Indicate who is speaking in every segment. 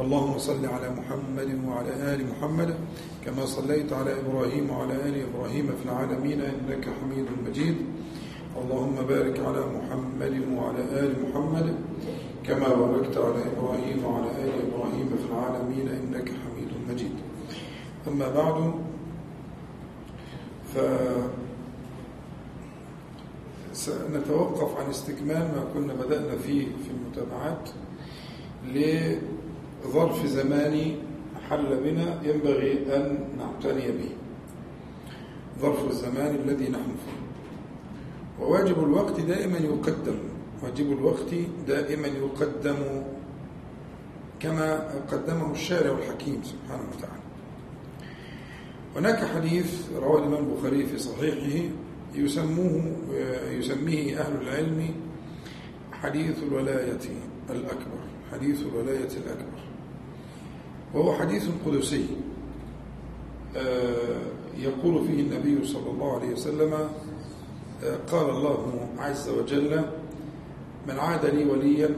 Speaker 1: اللهم صل على محمد وعلى آل محمد كما صليت على إبراهيم وعلى آل إبراهيم في العالمين إنك حميد مجيد. اللهم بارك على محمد وعلى آل محمد كما باركت على إبراهيم وعلى آل إبراهيم في العالمين إنك حميد مجيد. أما بعد ف سنتوقف عن استكمال ما كنا بدأنا فيه في المتابعات لظرف زماني حل بنا ينبغي أن نعتني به. ظرف الزمان الذي نحن فيه. وواجب الوقت دائما يقدم. واجب الوقت دائما يقدم كما قدمه الشارع الحكيم سبحانه وتعالى. هناك حديث رواه الإمام البخاري في صحيحه يسموه يسميه أهل العلم حديث الولاية الأكبر. حديث الولاية الأكبر. وهو حديث قدسي. يقول فيه النبي صلى الله عليه وسلم قال الله عز وجل من عاد لي وليا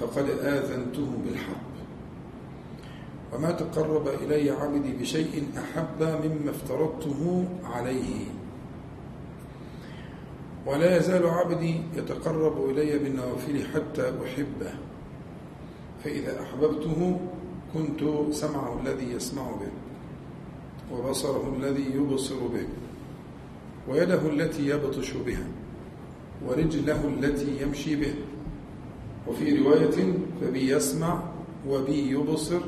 Speaker 1: فقد آذنته بالحرب وما تقرب إلي عبدي بشيء أحب مما افترضته عليه. ولا يزال عبدي يتقرب إلي بالنوافل حتى أحبه فإذا أحببته كنت سمعه الذي يسمع به وبصره الذي يبصر به ويده التي يبطش بها ورجله التي يمشي به. وفي رواية فبي يسمع وبي يبصر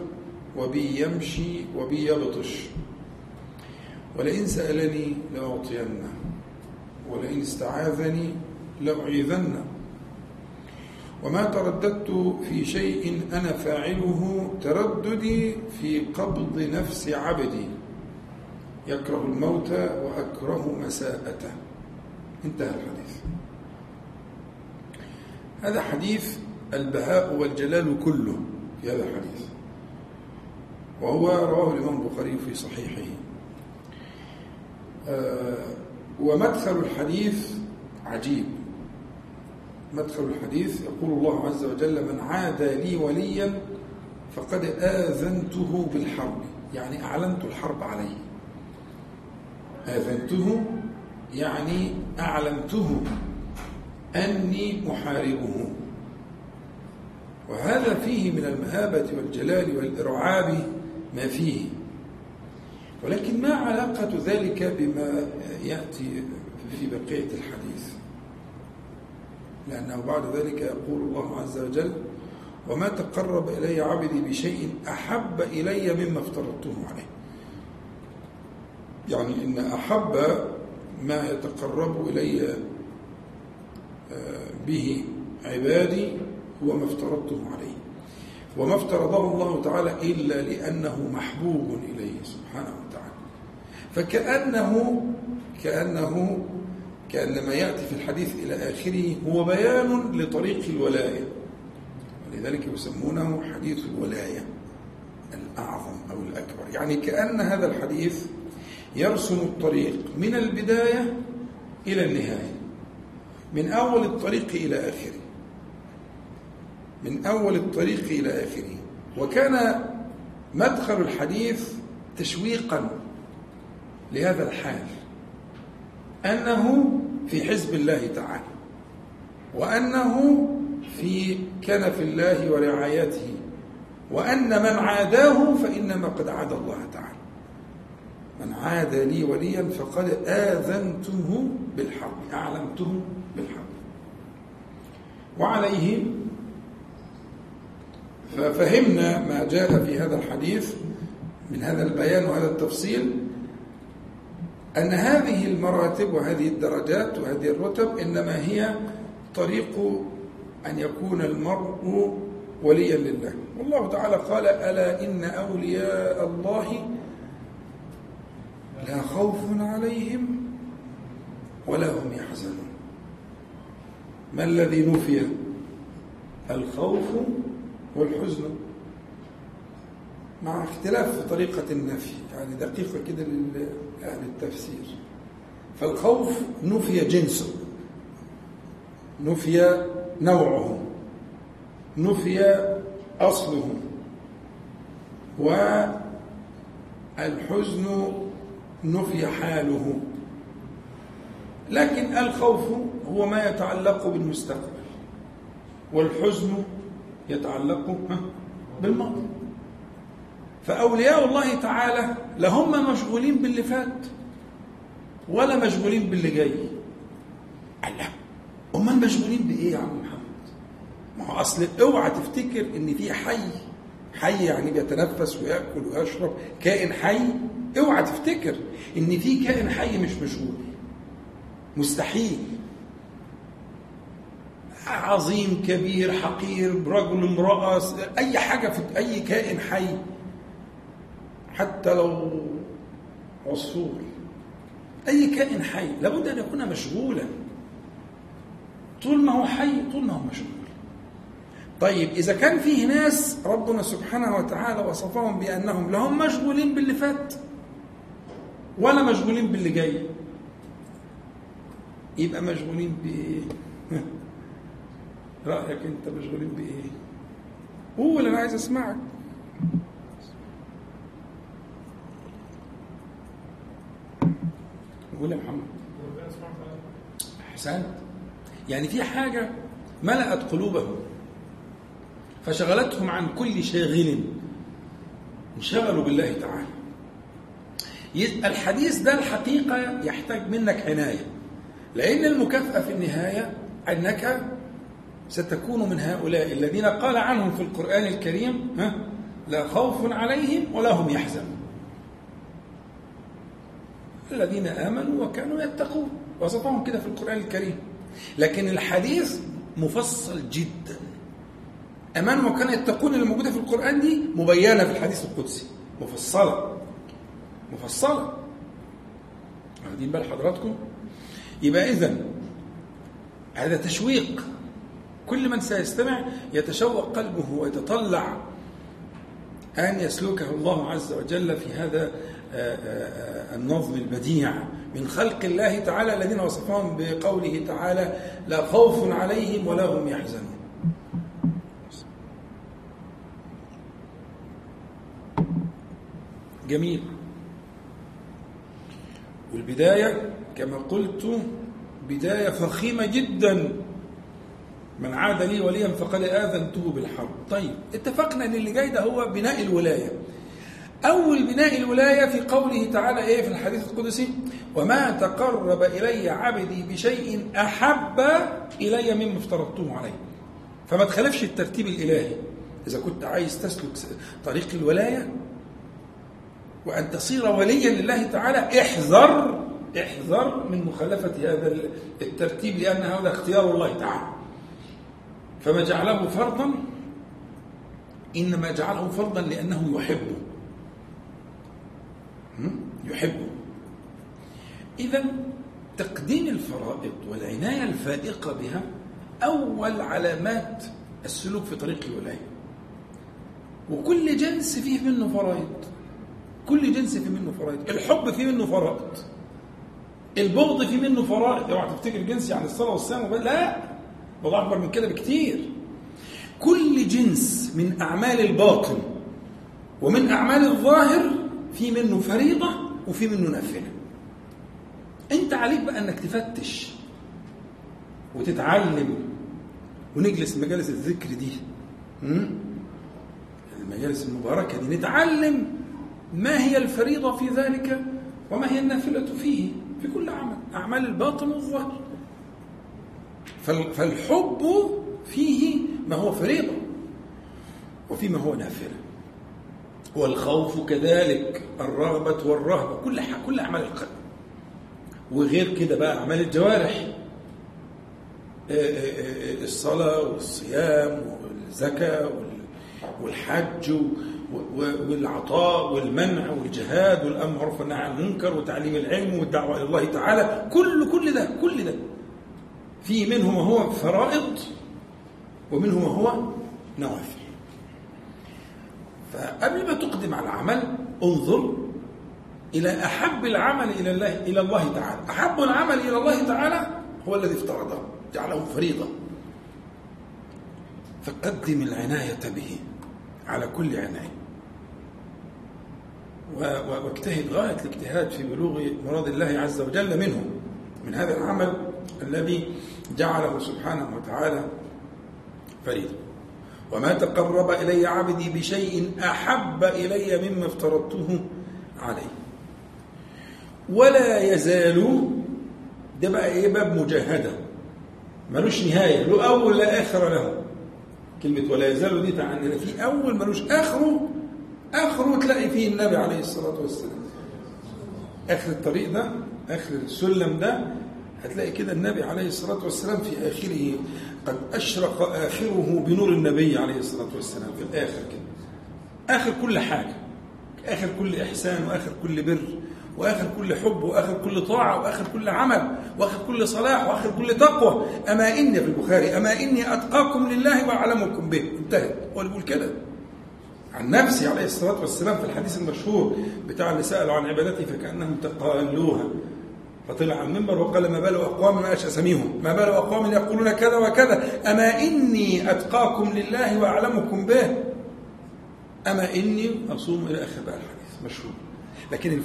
Speaker 1: وبي يمشي وبي يبطش. ولئن سألني لأعطينه ولئن استعاذني لأعيذنه. وما ترددت في شيء أنا فاعله ترددي في قبض نفس عبدي. يكره الموت وأكره مساءته. انتهى الحديث. هذا حديث البهاء والجلال كله في هذا الحديث. وهو رواه الإمام البخاري في صحيحه. ومدخل الحديث عجيب. مدخل الحديث يقول الله عز وجل من عاد لي وليا فقد آذنته بالحرب. يعني أعلنت الحرب عليه. آذنته يعني أعلمته أني محاربه وهذا فيه من المهابة والجلال والإرعاب ما فيه. ولكن ما علاقة ذلك بما يأتي في بقية الحديث؟ لأنه بعد ذلك يقول الله عز وجل وما تقرب إلي عبدي بشيء أحب إلي مما افترضته عليه. يعني إن أحب ما يتقرب إلي به عبادي هو ما افترضته عليه. وما افترضه الله تعالى إلا لأنه محبوب إليه سبحانه وتعالى. فكأنه كأنه كأن ما يأتي في الحديث إلى آخره هو بيان لطريق الولاية. ولذلك يسمونه حديث الولاية الأعظم أو الأكبر. يعني كأن هذا الحديث يرسم الطريق من البداية إلى النهاية من أول الطريق إلى آخره من أول الطريق إلى آخره. وكان مدخل الحديث تشويقا لهذا الحال. أنه في حزب الله تعالى وأنه في كنف الله ورعايته وأن من عاداه فإنما قد عاد الله تعالى. من عاد لي وليا فقد آذنته بالحرب أعلمته بالحرب وعليه ففهمنا ما جاء في هذا الحديث من هذا البيان وهذا التفصيل أن هذه المراتب وهذه الدرجات وهذه الرتب إنما هي طريق أن يكون المرء وليا لله. والله تعالى قال ألا إن أولياء الله لا خوف عليهم ولا هم يحزنون. ما الذي نفي؟ الخوف والحزن. مع اختلاف في طريقة النفي يعني دقيقة كده لأهل التفسير. فالخوف نفي جنسه نفي نوعه نفي أصله والحزن نفي حاله. لكن الخوف هو ما يتعلق بالمستقبل والحزن يتعلق بالماضي. فأولياء الله تعالى لا هم مشغولين باللي فات ولا مشغولين باللي جاي. الله أمال مشغولين بإيه يا عم محمد؟ ما هو أصل أوعى تفتكر إن في حي حي يعني بيتنفس ويأكل ويشرب كائن حي؟ أوعى تفتكر إن في كائن حي مش مشغول. مستحيل. عظيم كبير حقير رجل امرأة أي حاجة في أي كائن حي. حتى لو عصفور. أي كائن حي لابد أن يكون مشغولا. طول ما هو حي طول ما هو مشغول. طيب إذا كان فيه ناس ربنا سبحانه وتعالى وصفهم بأنهم لهم مشغولين باللي فات ولا مشغولين باللي جاي. يبقى مشغولين بإيه؟ رأيك أنت مشغولين بإيه؟ قول أنا عايز أسمعك. قول يا محمد. أحسنت يعني في حاجة ملأت قلوبهم فشغلتهم عن كل شاغل انشغلوا بالله تعالى. الحديث ده الحقيقة يحتاج منك عناية لأن المكافأة في النهاية أنك ستكون من هؤلاء الذين قال عنهم في القرآن الكريم ها لا خوف عليهم ولا هم يحزنون. الذين آمنوا وكانوا يتقون. وصفهم كده في القرآن الكريم. لكن الحديث مفصل جدا. أمان وكان يتقون اللي موجودة في القرآن دي مبينة في الحديث القدسي. مفصلة. مفصلة. واخدين بال حضراتكم؟ يبقى إذا هذا تشويق. كل من سيستمع يتشوق قلبه ويتطلع أن يسلكه الله عز وجل في هذا النظم البديع من خلق الله تعالى الذين وصفهم بقوله تعالى لا خوف عليهم ولا هم يحزنون. جميل. والبداية كما قلت بداية فخيمة جدا. من عاد لي وليا فقد آذنته بالحرب. طيب اتفقنا إن اللي جاي ده هو بناء الولاية. أول بناء الولاية في قوله تعالى إيه في الحديث القدسي؟ وما تقرب إلي عبدي بشيء أحب إلي مما افترضته عليه. فما تخالفش الترتيب الإلهي. إذا كنت عايز تسلك طريق الولاية وأن تصير وليا لله تعالى احذر احذر من مخالفة هذا الترتيب لأن هذا اختيار الله تعالى. فما جعله فرضا إنما جعله فرضا لأنه يحبه. يحبه. إذا تقديم الفرائض والعناية الفائقة بها أول علامات السلوك في طريق الولاية. وكل جنس فيه منه فرائض. كل جنس فيه منه فرائض. الحب فيه منه فرائض. البغض فيه منه فرائض. اوعى تفتكر جنس يعني الصلاة والصيام لا! موضوع أكبر من كده بكتير. كل جنس من أعمال الباطن ومن أعمال الظاهر في منه فريضة وفي منه نافلة. انت عليك بقى انك تفتش وتتعلم ونجلس مجالس الذكر دي. المجالس المباركة دي. نتعلم ما هي الفريضة في ذلك وما هي النافلة فيه. في كل عمل أعمال الباطن والظاهر. فالحب فيه ما هو فريضة وفي ما هو نافلة. والخوف كذلك الرغبة والرهبة كل كل أعمال القلب. وغير كده بقى أعمال الجوارح. الصلاة والصيام والزكاة والحج والعطاء والمنع والجهاد والأمر بالمعروف والنهي عن المنكر وتعليم العلم والدعوة إلى الله تعالى. كل كل ده كل ده. في منه ما هو فرائض ومنه ما هو نوافل. فقبل ما تقدم على العمل انظر إلى أحب العمل إلى الله إلى الله تعالى. أحب العمل إلى الله تعالى هو الذي افترضه جعله فريضة. فقدم العناية به على كل عناية واجتهد غاية الاجتهاد في بلوغ مراد الله عز وجل منه من هذا العمل الذي جعله سبحانه وتعالى فريضا وما تقرب إلي عبدي بشيء أحب إلي مما افترضته عليه. ولا يزال ده بقى إيه؟ باب مجاهدة. ملوش نهاية. له أول لا آخر له. كلمة ولا يزال دي تعني في أول ملوش آخره آخره تلاقي فيه النبي عليه الصلاة والسلام. آخر الطريق ده آخر السلم ده هتلاقي كده النبي عليه الصلاة والسلام في آخره. قد أشرق آخره بنور النبي عليه الصلاة والسلام في الآخر كده. آخر كل حاجة. آخر كل إحسان وآخر كل بر وآخر كل حب وآخر كل طاعة وآخر كل عمل وآخر كل صلاح وآخر كل تقوى. أما إني في البخاري أما إني أتقاكم لله وأعلمكم به. انتهت. هو اللي بيقول كده. عن نفسه عليه الصلاة والسلام في الحديث المشهور بتاع اللي سالوا عن عبادته فكأنهم تقالوها. فطلع على المنبر وقال ما بال أقوام ما اسميهم ما بال أقوام يقولون كذا وكذا. أما إني أتقاكم لله وأعلمكم به؟ أما إني أصوم إلى آخر بقى الحديث. مشهور. لكن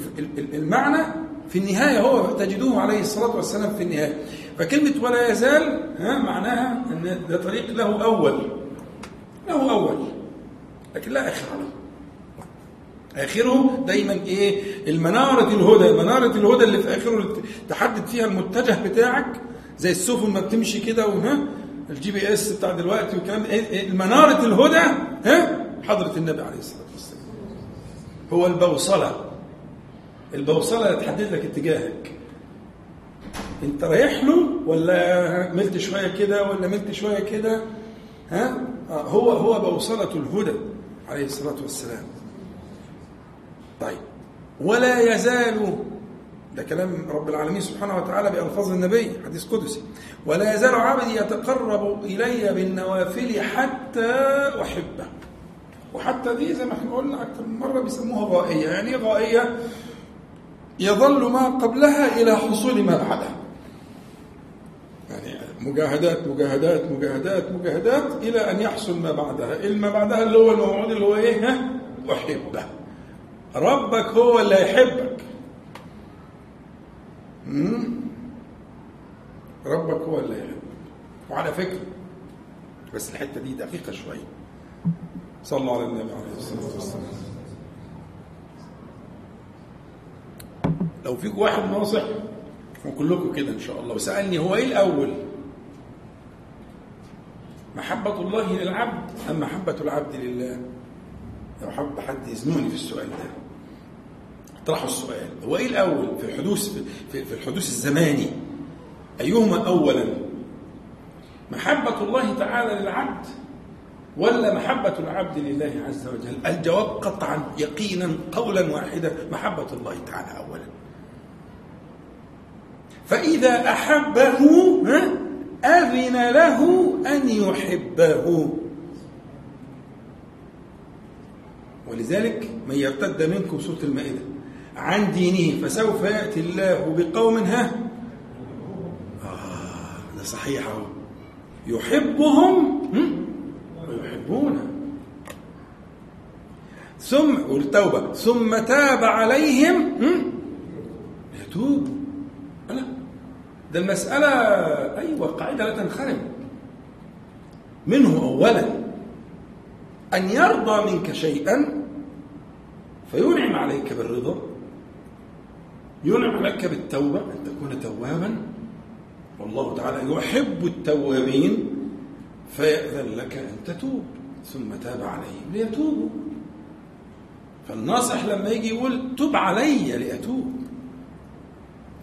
Speaker 1: المعنى في النهاية هو تجدوه عليه الصلاة والسلام في النهاية. فكلمة ولا يزال ها معناها أن ده طريق له أول. له أول. لكن لا آخر. له آخره دايما إيه؟ المنارة الهدى منارة الهدى اللي في آخره تحدد فيها المتجه بتاعك زي السفن ما بتمشي كده وها ال GPS بتاع دلوقتي والكلام إيه؟ المنارة الهدى ها؟ حضرة النبي عليه الصلاة والسلام. هو البوصلة. اللي تحدد لك اتجاهك. أنت رايح له ولا ملت شوية كده ولا ملت شوية كده؟ ها؟ هو هو بوصلة الهدى عليه الصلاة والسلام. طيب. ولا يزال ده كلام رب العالمين سبحانه وتعالى بألفاظ النبي حديث قدسي. ولا يزال عبدي يتقرب إلي بالنوافل حتى أحبه. وحتى دي زي ما إحنا قلنا أكثر من مرة بيسموها غائية يعني غائية يظل ما قبلها إلى حصول ما بعدها يعني مجاهدات مجاهدات مجاهدات مجاهدات إلى أن يحصل ما بعدها. ما بعدها اللي هو الموعود اللي هو إيه؟ أحبه. ربك هو اللي يحبك. ربك هو اللي يحبك. وعلى فكرة بس الحتة دي دقيقة شوية. صلوا على النبي عليه الصلاة والسلام. لو فيك واحد ناصح وكلكم كده إن شاء الله. وسألني هو إيه الأول؟ محبة الله للعبد أم محبة العبد لله؟ لو حب حد يزنوني في السؤال ده. اطرحوا السؤال هو إيه الأول في الحدوث في, الحدوث الزماني؟ أيهما أولا؟ محبة الله تعالى للعبد ولا محبة العبد لله عز وجل؟ الجواب قطعا يقينا قولا واحدا محبة الله تعالى أولا. فإذا أحبه أذن له أن يحبه. ولذلك من يرتد منكم سورة المائدة. عن دينه فسوف يأتي الله بقوم ها؟ آه ده صحيح أهو. يحبهم ويحبونه. ثم والتوبة ثم تاب عليهم يتوب. لا ده المسألة أيوة قاعدة لا تنخرم. منه أولا أن يرضى منك شيئا فينعم عليك بالرضا. ينعم عليك بالتوبة أن تكون توابا. والله تعالى يحب التوابين فيأذن لك أن تتوب. ثم تاب عليهم ليتوبوا. فالناصح لما يجي يقول تب علي لأتوب.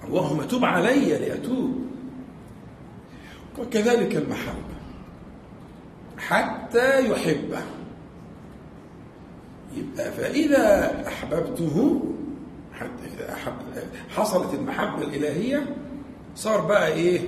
Speaker 1: اللهم تب علي لأتوب. وكذلك المحبة. حتى يحبه. يبقى فإذا أحببته حصلت المحبة الإلهية صار بقى إيه؟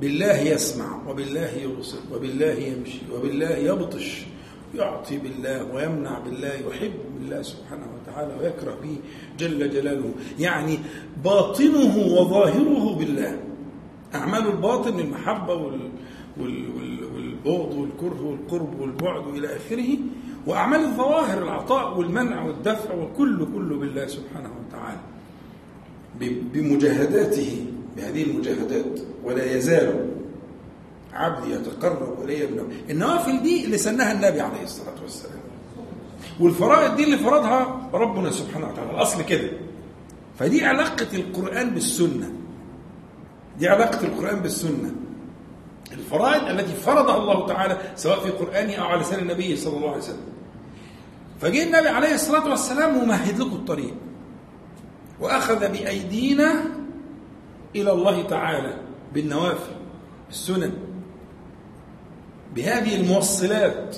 Speaker 1: بالله يسمع وبالله يبصر وبالله يمشي وبالله يبطش يعطي بالله ويمنع بالله يحب بالله سبحانه وتعالى ويكره به جل جلاله. يعني باطنه وظاهره بالله. أعمال الباطن المحبة وال وال وال والبغض والكره والقرب والبعد إلى آخره وأعمال الظواهر العطاء والمنع والدفع وكل كله بالله سبحانه وتعالى. بمجاهداته بهذه المجاهدات ولا يزال عبدي يتقرب بنوافل النوافل دي اللي سنها النبي عليه الصلاة والسلام. والفرائض دي اللي فرضها ربنا سبحانه وتعالى الأصل كده. فدي علاقة القرآن بالسنة. دي علاقة القرآن بالسنة. الفرائض التي فرضها الله تعالى سواء في قرآنه أو على لسان النبي صلى الله عليه وسلم. فجاء النبي عليه الصلاة والسلام ومهد لكم الطريق. وأخذ بأيدينا إلى الله تعالى بالنوافل السنن. بهذه الموصلات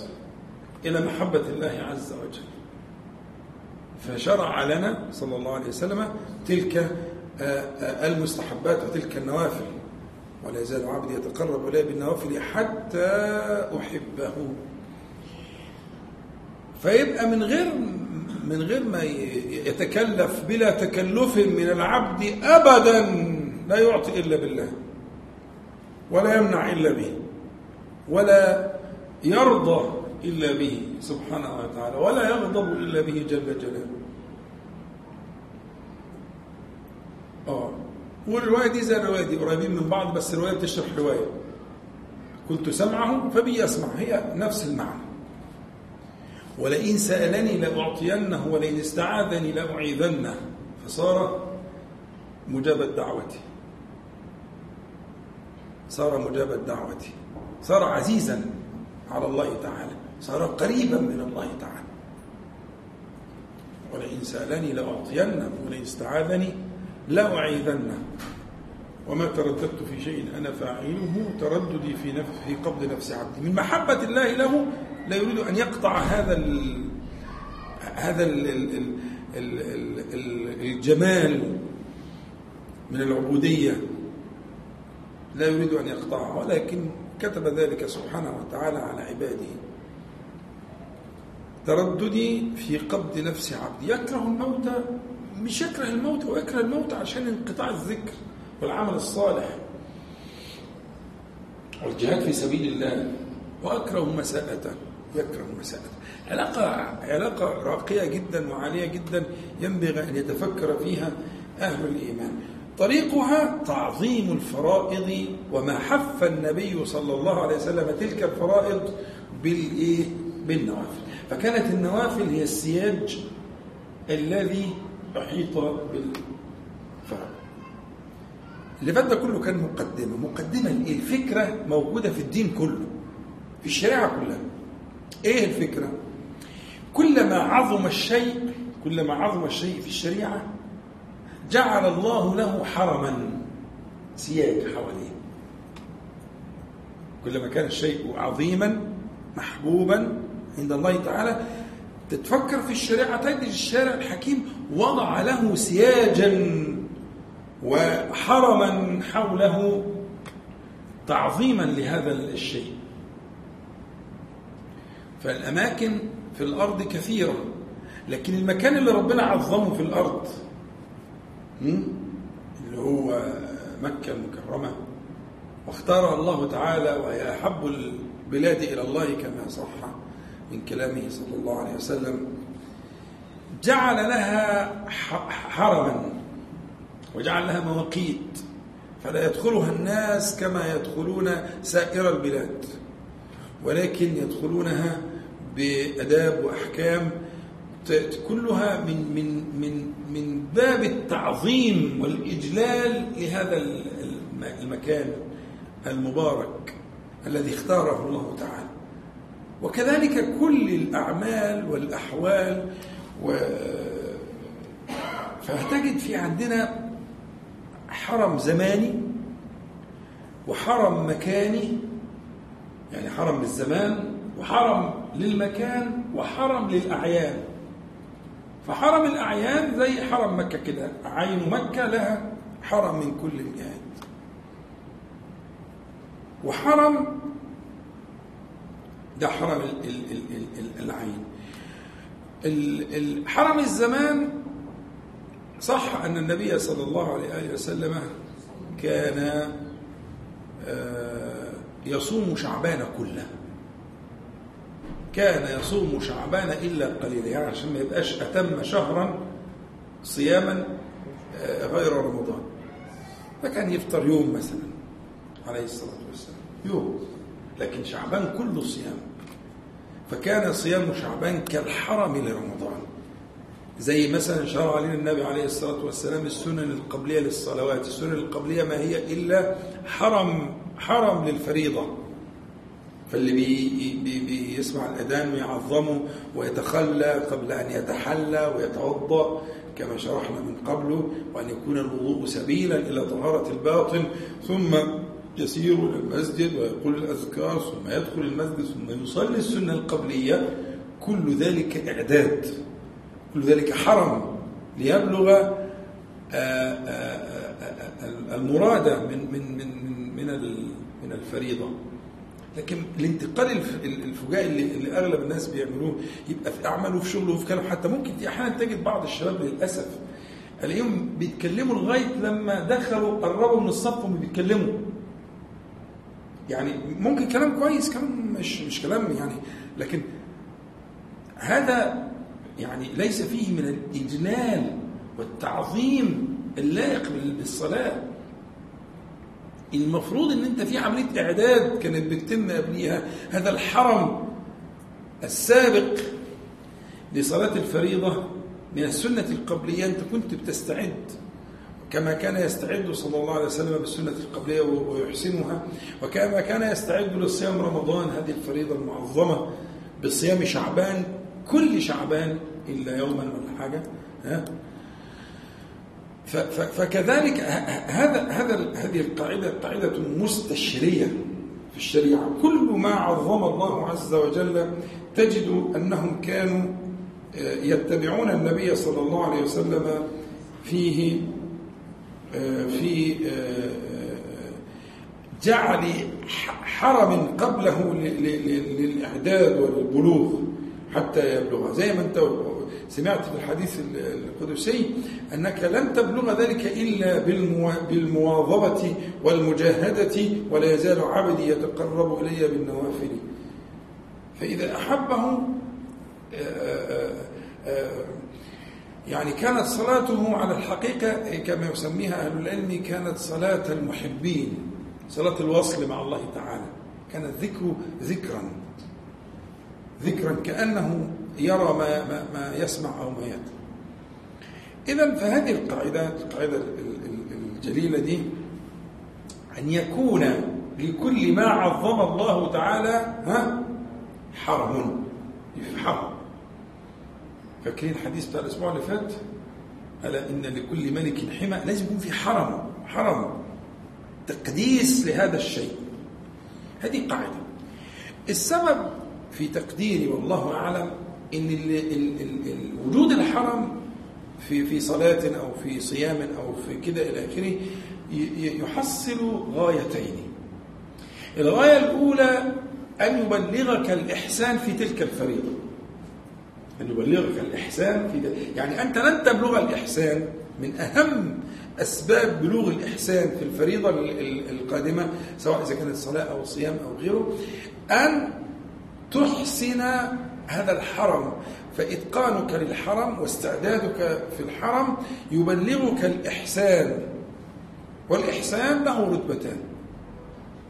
Speaker 1: إلى محبة الله عز وجل. فشرع لنا صلى الله عليه وسلم تلك المستحبات وتلك النوافل. ولا يزال عبدي يتقرب إلي بالنوافل حتى أحبه. فيبقى من غير من غير ما يتكلف بلا تكلف من العبد أبدا لا يعطي إلا بالله ولا يمنع إلا به ولا يرضى إلا به سبحانه وتعالى ولا يغضب إلا به جل جلاله. آه والرواية دي زي الرواية دي قريبين من بعض بس الرواية بتشرح رواية. كنت سمعه فبي يسمع هي نفس المعنى. ولئن سألني لأعطينه ولئن استعاذني لأعيذنه. فصار مجاب الدعوة. صار مجاب الدعوة. صار عزيزا على الله تعالى. صار قريبا من الله تعالى. ولئن سألني لأعطينه ولئن استعاذني لأعيذنه. وما ترددت في شيء أنا فاعله. ترددي في نفس في قبض نفس عبدي. من محبة الله له لا يريد أن يقطع هذا ال هذا ال ال ال ال ال الجمال من العبودية. لا يريد أن يقطعه ولكن كتب ذلك سبحانه وتعالى على عباده. ترددي في قبض نفس عبدي يكره الموت مش يكره الموت ويكره الموت عشان انقطاع الذكر والعمل الصالح. والجهاد في سبيل الله وأكره مساءته يكره مساءته علاقة علاقة راقية جدا وعالية جدا ينبغي أن يتفكر فيها أهل الإيمان. طريقها تعظيم الفرائض وما حف النبي صلى الله عليه وسلم تلك الفرائض بالإيه؟ بالنوافل. فكانت النوافل هي السياج الذي أحيط بالفرائض. اللي فات ده كله كان مقدمة. مقدمة؟ الفكرة موجودة في الدين كله في الشريعة كلها. إيه الفكرة؟ كلما عظم الشيء كلما عظم الشيء في الشريعة جعل الله له حرما سياج حواليه كلما كان الشيء عظيما محبوبا عند الله تعالى تتفكر في الشريعة تجد الشارع الحكيم وضع له سياجا وحرما حوله تعظيما لهذا الشيء فالأماكن في الأرض كثيرة لكن المكان اللي ربنا عظمه في الأرض اللي هو مكة المكرمة. واختارها الله تعالى وهي أحب البلاد إلى الله كما صح من كلامه صلى الله عليه وسلم. جعل لها حرما وجعل لها مواقيت فلا يدخلها الناس كما يدخلون سائر البلاد. ولكن يدخلونها بأداب وأحكام كلها من من من من باب التعظيم والإجلال لهذا المكان المبارك الذي اختاره الله تعالى. وكذلك كل الأعمال والأحوال و فهتجد في عندنا حرم زماني وحرم مكاني يعني حرم للزمان وحرم للمكان وحرم للأعيان. فحرم الأعيان زي حرم مكة كده. عين مكة لها حرم من كل الجهات وحرم ده حرم ال- ال- ال- ال- العين. ال- ال- حرم الزمان صح أن النبي صلى الله عليه وسلم كان آه، يصوم شعبان كله. كان يصوم شعبان إلا قليلا يعني عشان ما يبقاش أتم شهرا صياما آه، غير رمضان. فكان يفطر يوم مثلا عليه الصلاة والسلام يوم. لكن شعبان كله صيام. فكان صيام شعبان كالحرم لرمضان. زي مثلا شرع علينا النبي عليه الصلاة والسلام السنن القبلية للصلوات. السنن القبلية ما هي إلا حرم حرم للفريضة. فاللي بي بي بيسمع الأذان ويعظمه ويتخلى قبل أن يتحلى ويتوضأ كما شرحنا من قبله وأن يكون الوضوء سبيلا إلى طهارة الباطن ثم يسير إلى المسجد ويقول الأذكار ثم يدخل المسجد ثم يصلي السنة القبلية. كل ذلك إعداد. كل ذلك حرم ليبلغ آه، آه، آه، آه، المراد من من من من من الفريضة. لكن الانتقال الف- الفجائي اللي, اللي أغلب الناس بيعملوه يبقى في اعماله وفي شغله وفي كلامه حتى ممكن أحيانا تجد بعض الشباب للأسف ألاقيهم بيتكلموا لغاية لما دخلوا قربوا من الصف وهم بيتكلموا. يعني ممكن كلام كويس كلام مش مش كلام يعني لكن هذا يعني ليس فيه من الإجلال والتعظيم اللائق بال- بالصلاة. المفروض إن أنت في عملية إعداد كانت بتتم قبليها. هذا الحرم السابق لصلاة الفريضة من السنة القبلية. أنت كنت بتستعد كما كان يستعد صلى الله عليه وسلم بالسنة القبلية ويحسنها وكما كان يستعد لصيام رمضان هذه الفريضة المعظمة بصيام شعبان كل شعبان إلا يوما ولا حاجة ها؟ فكذلك هذا هذا هذه القاعدة قاعدة مستشرية في الشريعة. كل ما عظم الله عز وجل تجد أنهم كانوا آه، يتبعون النبي صلى الله عليه وسلم فيه آه، في آه، جعل حرم قبله ل- ل- ل- للإعداد والبلوغ حتى يبلغ. زي ما أنت سمعت في الحديث ال- القدسي أنك لن تبلغ ذلك إلا بالموا- بالمواظبة والمجاهدة ولا يزال عبدي يتقرب إلي بالنوافل. فإذا أحبه آه، آه، يعني كانت صلاته على الحقيقة كما يسميها أهل العلم كانت صلاة المحبين صلاة الوصل مع الله تعالى. كان الذكر ذكرا ذكرا كأنه يرى ما, ما, ما يسمع أو ما يدري إذا فهذه القاعدة القاعدة ال- ال- الجليلة دي أن يكون لكل ما عظم الله تعالى ها حرم. حرم. فاكرين الحديث بتاع الأسبوع اللي فات؟ الا إن لكل ملك حمى لازم يكون في حرم. حرم. تقديس لهذا الشيء. هذه قاعدة. السبب في تقديري والله أعلم إن ال وجود الحرم في في صلاة أو في صيام أو في كده إلى آخره يحصل غايتين الغاية الأولى أن يبلغك الإحسان في تلك الفريضة أن يبلغك الإحسان في ده. يعني أنت لن تبلغ الإحسان من أهم أسباب بلوغ الإحسان في الفريضة ال- ال- القادمة سواء إذا كانت صلاة أو صيام أو غيره أن تحسن هذا الحرم فإتقانك للحرم واستعدادك في الحرم يبلغك الإحسان. والإحسان له رتبتان.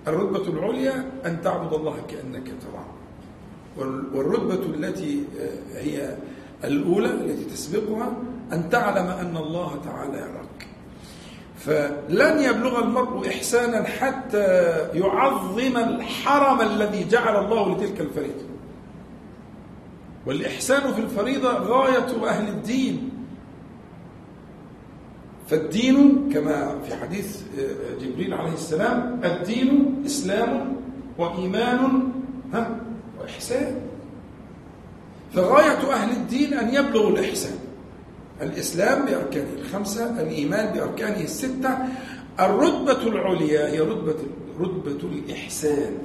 Speaker 1: الرتبة العليا أن تعبد الله كأنك تراه. وال- والرتبة التي آه، هي الأولى التي تسبقها أن تعلم أن الله تعالى يراك. فلن يبلغ المرء إحسانا حتى يعظم الحرم الذي جعل الله لتلك الفريضة. والإحسان في الفريضة غاية أهل الدين. فالدين كما في حديث آه، جبريل عليه السلام الدين إسلام وإيمان ها وإحسان. فغاية أهل الدين أن يبلغوا الإحسان. الإسلام بأركانه الخمسة الإيمان بأركانه الستة. الرتبة العليا هي رتبة رتبة الإحسان.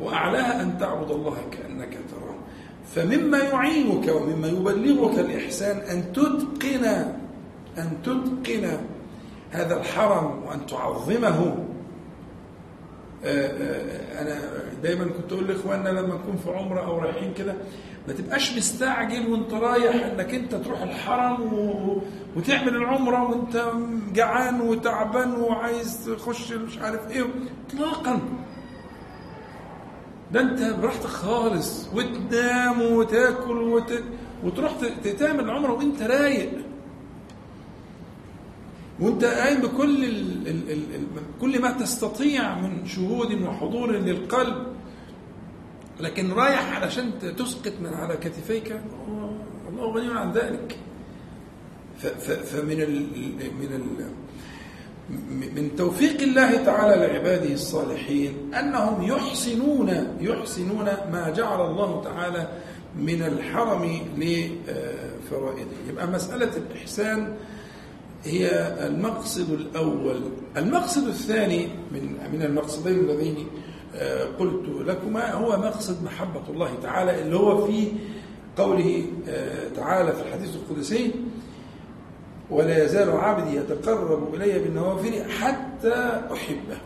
Speaker 1: وأعلاها أن تعبد الله كأنك تراه. فمما يعينك ومما يبلغك الإحسان أن تتقن أن تتقن هذا الحرم وأن تعظمه. آه، آه، أنا دايما كنت أقول لإخواننا لما نكون في عمرة أو رايحين كده ما تبقاش مستعجل وأنت رايح إنك أنت تروح الحرم و... وتعمل العمرة وأنت جعان وتعبان وعايز تخش مش عارف إيه. اطلاقا. ده انت براحتك خالص وتنام وتاكل وت... وتروح تعمل العمره وانت رايق. وانت قايم بكل ال... ال... ال... كل ما تستطيع من شهود وحضور للقلب. لكن رايح علشان تسقط من على كتفيك الله غني عن ذلك. فمن ال من ال من توفيق الله تعالى لعباده الصالحين أنهم يحسنون يحسنون ما جعل الله تعالى من الحرم لفرائضه. يبقى مسألة الإحسان هي المقصد الأول. المقصد الثاني من من المقصدين اللذين قلت لكما هو مقصد محبة الله تعالى اللي هو في قوله آه، تعالى في الحديث القدسي ولا يزال عبدي يتقرب إلي بالنوافل حتى أحبه.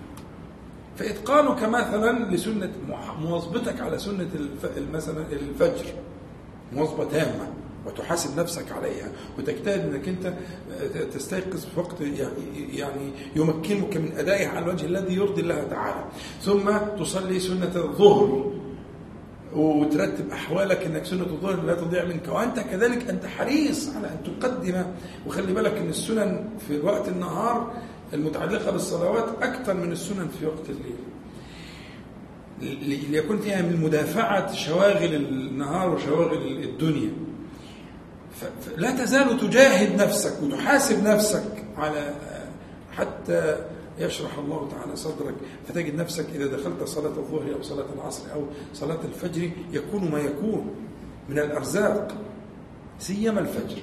Speaker 1: فإتقانك كمثلا لسنة مواظبتك على سنة مثلا الفجر. مواظبة تامة وتحاسب نفسك عليها وتجتهد إنك أنت تستيقظ في وقت يعني يمكنك من أدائها على الوجه الذي يرضي الله تعالى. ثم تصلي سنة الظهر. وترتب أحوالك إنك سنة الظهر لا تضيع منك. وأنت كذلك أنت حريص على أن تقدم. وخلي بالك إن السنن في وقت النهار المتعلقة بالصلوات أكثر من السنن في وقت الليل. ليكون فيها من مدافعة شواغل النهار وشواغل الدنيا. فلا تزال تجاهد نفسك وتحاسب نفسك على حتى يشرح الله تعالى صدرك فتجد نفسك إذا دخلت صلاة الظهر أو صلاة العصر أو صلاة الفجر يكون ما يكون من الأرزاق سيما الفجر.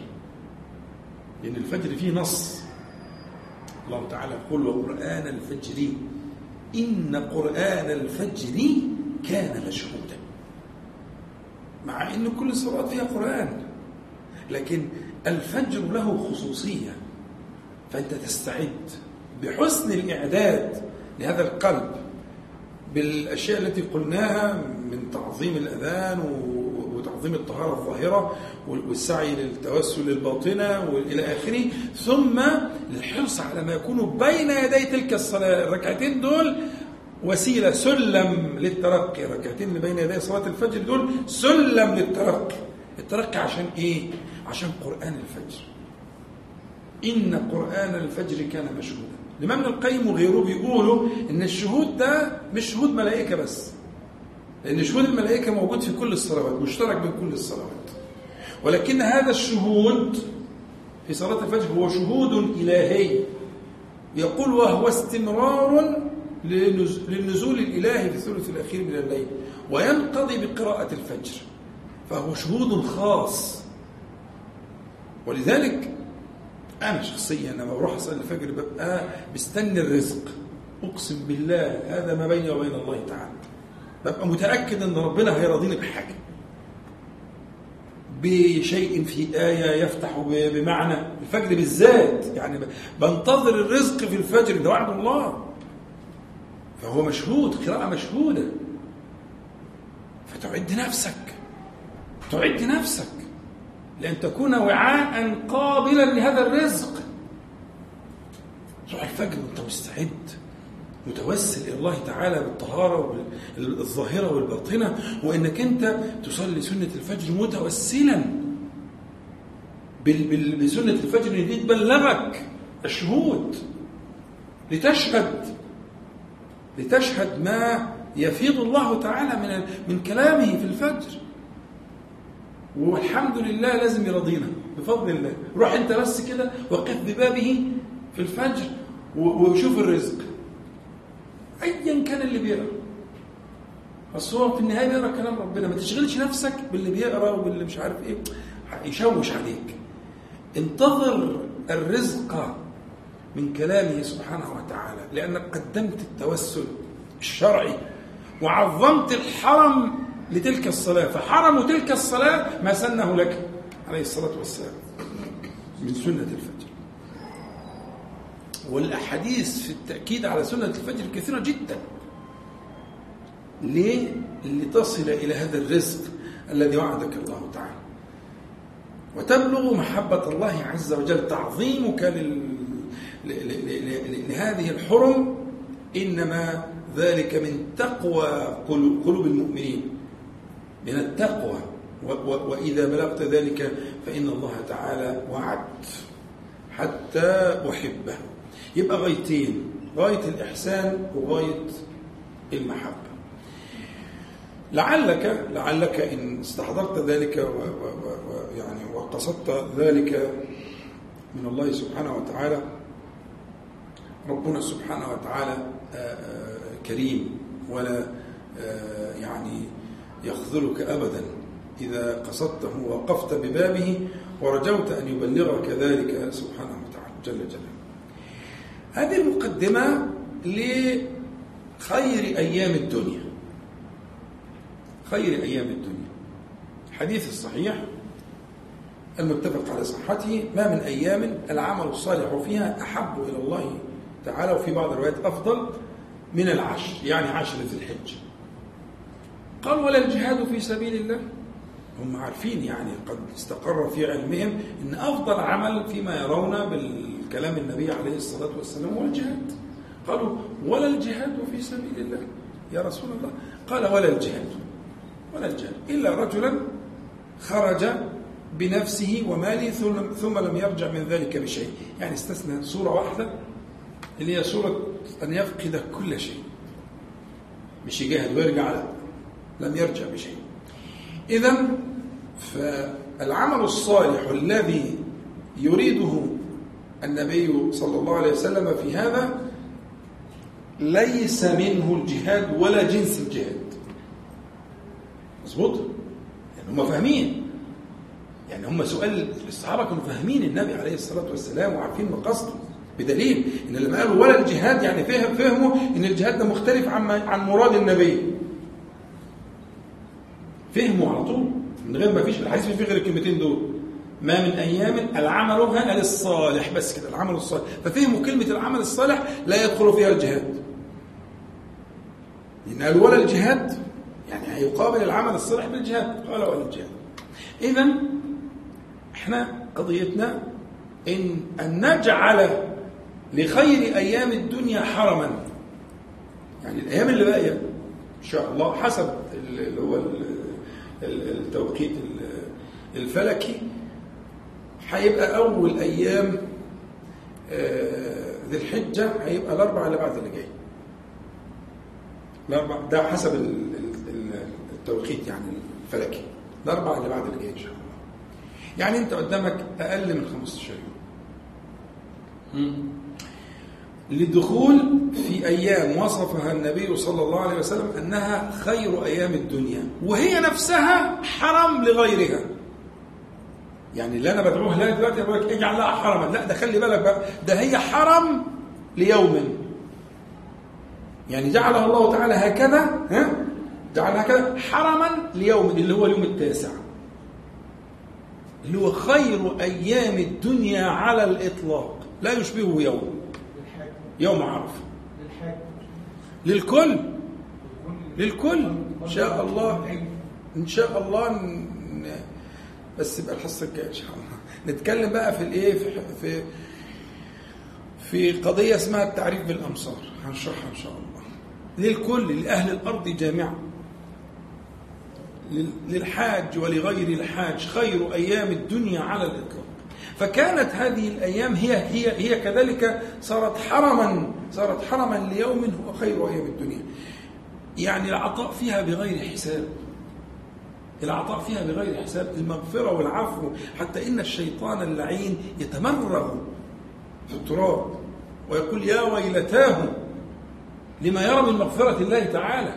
Speaker 1: لأن الفجر فيه نص. الله تعالى يقول وقرآن الفجر إن قرآن الفجر كان مشهودا مع أن كل الصلاة فيها قرآن لكن الفجر له خصوصية. فأنت تستعد. بحسن الإعداد لهذا القلب بالأشياء التي قلناها من تعظيم الأذان وتعظيم الطهارة الظاهرة والسعي للتوسل للباطنة وإلى آخره ثم الحرص على ما يكون بين يدي تلك الصلاة. الركعتين دول وسيلة سلم للترقي. الركعتين اللي بين يدي صلاة الفجر دول سلم للترقي. الترقي عشان إيه؟ عشان قرآن الفجر. إن قرآن الفجر كان مشهودا. الإمام ابن القيم وغيره بيقولوا إن الشهود ده مش شهود ملائكة بس لأن شهود الملائكة موجود في كل الصلوات مشترك بين كل الصلوات. ولكن هذا الشهود في صلاة الفجر هو شهود إلهي. يقول وهو استمرار للنزول الإلهي في الثلث الأخير من الليل وينقضي بقراءة الفجر فهو شهود خاص. ولذلك أنا شخصيا لما بروح أصلي الفجر ببقى مستني الرزق. أقسم بالله هذا ما بيني وبين الله تعالى. ببقى متأكد أن ربنا هيرضيني بحاجة. بشيء في آية يفتح بمعنى الفجر بالذات. يعني بنتظر الرزق في الفجر ده وعد الله. فهو مشهود قراءة مشهودة. فتعد نفسك. تعد نفسك. لأن تكون وعاء قابلا لهذا الرزق. تروح الفجر وانت مستعد متوسل إلى الله تعالى بالطهارة الظاهرة والباطنة وإنك أنت تصلي سنة الفجر متوسلا. بسنة الفجر اللي تبلغك الشهود. لتشهد لتشهد ما يفيض الله تعالى من من كلامه في الفجر. والحمد لله لازم يرضينا بفضل الله. روح انت بس كده وقف ببابه في الفجر وشوف الرزق. ايا كان اللي بيقرأ. بس هو في النهاية بيقرأ كلام ربنا. ما تشغلش نفسك باللي بيقرأ وباللي مش عارف إيه. يشوش عليك. انتظر الرزق من كلامه سبحانه وتعالى. لأنك قدمت التوسل الشرعي وعظمت الحرم لتلك الصلاة فحرم تلك الصلاة ما سنه لك عليه الصلاة والسلام من سنة الفجر. والأحاديث في التأكيد على سنة الفجر كثيرة جدا. ليه؟ لتصل إلى هذا الرزق الذي وعدك الله تعالى. وتبلغ محبة الله عز وجل تعظيمك لل... لهذه الحرم إنما ذلك من تقوى قلوب المؤمنين. من التقوى. وإذا بلغت ذلك فإن الله تعالى وعد حتى أحبه. يبقى غايتين غاية الإحسان وغاية المحبة. لعلك لعلك إن استحضرت ذلك ويعني وقصدت ذلك من الله سبحانه وتعالى ربنا سبحانه وتعالى آه، آه، كريم. ولا آه، يعني يخذلك أبدا. إذا قصدته ووقفت ببابه ورجوت أن يبلغك ذلك سبحانه وتعالى جل جلاله. هذه المقدمة لخير أيام الدنيا. خير أيام الدنيا. حديث الصحيح المتفق على صحته ما من أيام العمل الصالح فيها أحب إلى الله تعالى وفي بعض الروايات أفضل من العشر يعني عشر ذي الحجة قال ولا الجهاد في سبيل الله؟ هم عارفين يعني قد استقر في علمهم إن أفضل عمل فيما يرون بالكلام النبي عليه الصلاة والسلام هو الجهاد. قالوا ولا الجهاد في سبيل الله. يا رسول الله. قال ولا الجهاد. ولا الجهاد. إلا رجلا خرج بنفسه وماله ثم لم يرجع من ذلك بشيء. يعني استثنى صوره واحدة اللي هي صوره أن يفقد كل شيء. مش يجاهد ويرجع لا لم يرجع بشيء. إذا فالعمل الصالح الذي يريده النبي صلى الله عليه وسلم في هذا ليس منه الجهاد ولا جنس الجهاد. مظبوط؟ يعني هم فاهمين. يعني هم سؤال الصحابه كانوا فاهمين النبي عليه الصلاة والسلام وعارفين مقاصده بدليل إن لما قالوا ولا الجهاد يعني فهموا إن الجهاد ده مختلف عن عن مراد النبي. فهموا على طول من غير ما فيش الحديث فيه غير الكلمتين دول. ما من أيام العمل قال الصالح بس كده العمل الصالح. ففهموا كلمة العمل الصالح لا يدخل فيها الجهاد. لأن قالوا ولا الجهاد يعني هيقابل العمل الصالح بالجهاد. قال ولا الجهاد. إذا إحنا قضيتنا إن أن نجعل لخير أيام الدنيا حرما. يعني الأيام اللي باقية إن شاء الله حسب اللي هو التوقيت الفلكي هيبقى أول أيام آه، ذي الحجة هيبقى الأربعة اللي بعد اللي جاي. الأربع ده حسب التوقيت يعني الفلكي. الأربعة اللي بعد اللي جاي إن شاء الله. يعني أنت قدامك أقل من 15 يوم. للدخول في أيام وصفها النبي صلى الله عليه وسلم أنها خير أيام الدنيا وهي نفسها حرم لغيرها. يعني اللي أنا بدعوه لها دلوقتي أقول لك اجعل لها حرما. لا ده خلي بالك بقى ده هي حرم ليوم. يعني جعلها الله تعالى هكذا ها؟ جعلها هكذا حرما ليوم اللي هو اليوم التاسع. اللي هو خير أيام الدنيا على الإطلاق. لا يشبهه يوم. يوم عرفة للكل. للكل. إن شاء الله. إن شاء الله بس يبقى الحصة الجاية إن شاء الله. نتكلم بقى في الإيه؟ في في في قضية اسمها التعريف بالأمصار. هنشرحها إن شاء الله. للكل لأهل الأرض جامعة للحاج ولغير الحاج. خير أيام الدنيا على الإطلاق. فكانت هذه الأيام هي هي هي كذلك صارت حرما صارت حرما ليوم هو خير أيام الدنيا. يعني العطاء فيها بغير حساب. العطاء فيها بغير حساب. المغفرة والعفو. حتى إن الشيطان اللعين يتمرغ في التراب ويقول يا ويلتاه لما يرى من مغفرة الله تعالى.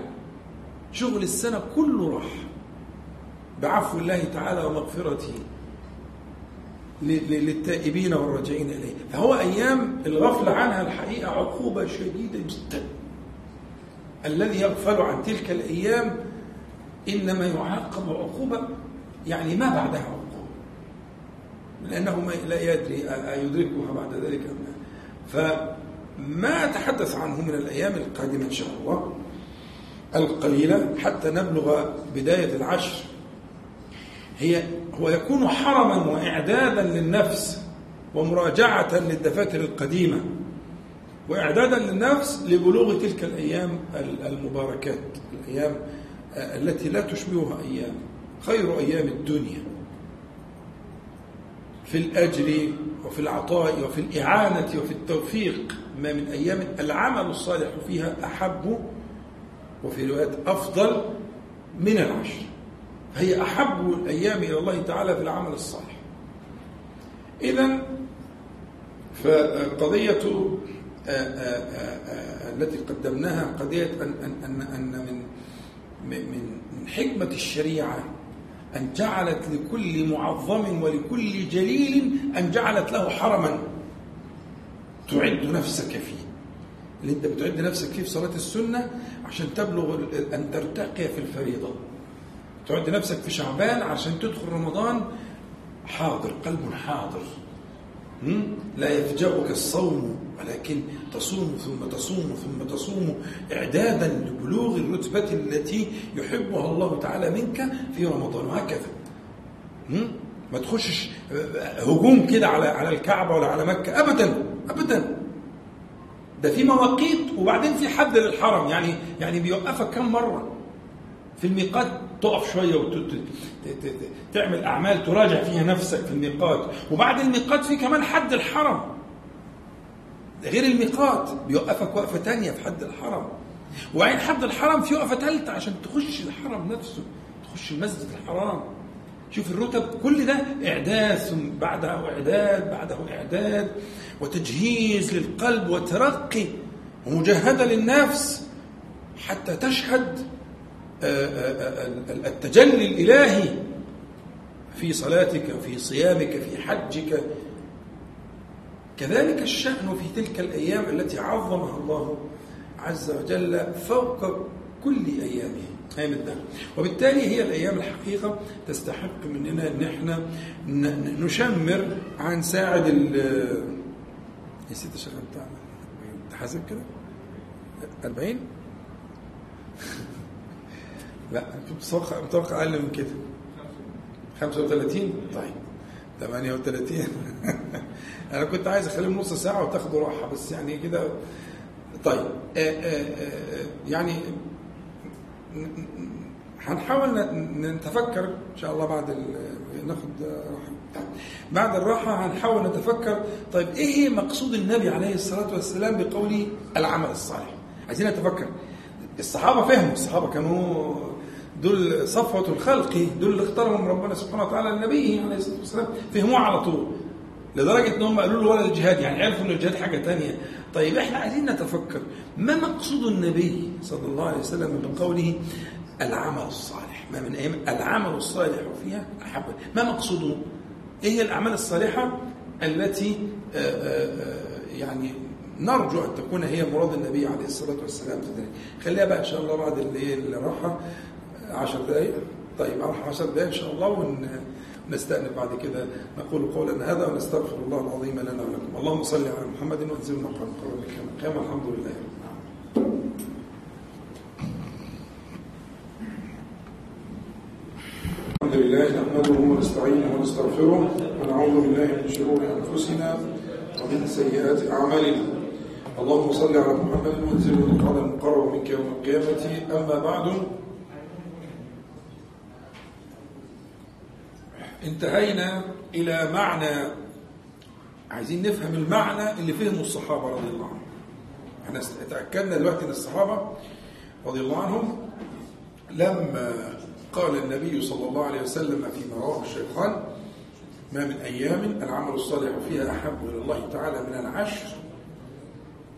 Speaker 1: شغل السنة كله راح. بعفو الله تعالى ومغفرته. للتائبين والراجعين إليه. فهو أيام الغفلة عنها الحقيقة عقوبة شديدة جدا. الذي يغفل عن تلك الأيام إنما يعاقب عقوبة يعني ما بعدها عقوبة. لأنه لا يدري أيدركها بعد ذلك أم لا. فما أتحدث عنه من الأيام القادمة إن شاء الله القليلة حتى نبلغ بداية العشر هي هو يكون حرما وإعدادا للنفس ومراجعة للدفاتر القديمة وإعدادا للنفس لبلوغ تلك الأيام المباركات الأيام التي لا تشبهها أيام خير أيام الدنيا. في الأجر وفي العطاء وفي الإعانة وفي التوفيق ما من أيام العمل الصالح فيها أحب وفي روايات أفضل من العشر. فهي أحب الأيام إلى الله تعالى في العمل الصالح. إذا فقضية آه، آه، آه، التي قدمناها قضية أن, أن, أن, أن من, من حكمة الشريعة أن جعلت لكل معظم ولكل جليل أن جعلت له حرما. تعد نفسك فيه. اللي أنت بتعد نفسك فيه في صلاة السنة عشان تبلغ أن ترتقي في الفريضة. تعد نفسك في شعبان عشان تدخل رمضان حاضر قلب حاضر. لا يفجأك الصوم ولكن تصوم ثم تصوم ثم تصوم إعدادا لبلوغ الرتبة التي يحبها الله تعالى منك في رمضان. وهكذا. ما تخشش هجوم كده على على الكعبة ولا على مكة. أبدا أبدا. ده في مواقيت وبعدين في حد للحرم. يعني يعني بيوقفك كم مرة؟ في الميقات تقف شوية وتعمل أعمال تراجع فيها نفسك في الميقات وبعد الميقات في كمان حد الحرم. غير الميقات بيوقفك وقفة تانية في حد الحرم. وبعدين حد الحرم في وقفة ثالثه عشان تخش الحرم نفسه. تخش المسجد الحرام. شوف الرتب كل ده إعداد بعده إعداد بعده إعداد وتجهيز للقلب وترقي ومجاهدة للنفس حتى تشهد. التجلي الإلهي في صلاتك في صيامك في حجك. كذلك الشأن في تلك الأيام التي عظمها الله عز وجل فوق كل أيامه. أيام الدهر. وبالتالي هي الأيام الحقيقة تستحق مننا أن إحنا نشمر عن ساعد ال نسيت الشغل بتاعنا تحاسب كده؟ 40 لا متوقع متوقع أقل من كده. 35 طيب. 38 أنا كنت عايز أخليهم نص ساعة وتاخدوا راحة بس يعني كده. طيب. آآ آه، آآ آه، آه، يعني هنحاول نتفكر إن شاء الله بعد ناخد راحة. طيب. بعد الراحة هنحاول نتفكر. طيب إيه مقصود النبي عليه الصلاة والسلام بقوله العمل الصالح؟ عايزين نتفكر. الصحابة فهموا. الصحابة كانوا دول صفوة الخلق دول اللي اختارهم ربنا سبحانه وتعالى لنبيه عليه الصلاة والسلام فهموه على طول. لدرجة إن هم قالوا له ولا الجهاد يعني عرفوا ان الجهاد حاجة تانية. طيب إحنا عايزين نتفكر ما مقصود النبي صلى الله عليه وسلم بقوله العمل الصالح؟ ما من أيام العمل الصالح فيها أحب. ما مقصوده؟ إيه هي الأعمال الصالحة التي آه، آآ آه، يعني نرجو أن تكون هي مراد النبي عليه الصلاة والسلام خليها بقى إن شاء الله بعد الراحه عشر دقائق طيب أروح عشر دقائق إن شاء الله ونستأنف بعد كده. نقول قولنا هذا ونستغفر الله العظيم لنا ولكم. اللهم صل على محمد وانزل مقام. قرآن الحمد لله. الحمد لله نحمده ونستعينه ونستغفره ونعوذ بالله من شرور أنفسنا ومن سيئات أعمالنا. اللهم صل على محمد وانزل مقام المقرب منك يوم القيامة. أما بعد انتهينا إلى معنى عايزين نفهم المعنى اللي فهمه الصحابة رضي الله عنهم. إحنا تأكدنا دلوقتي إن الصحابة رضي الله عنهم لما قال النبي صلى الله عليه وسلم فيما رواه الشيخان ما من أيام العمل الصالح فيها أحب إلى الله تعالى من العشر.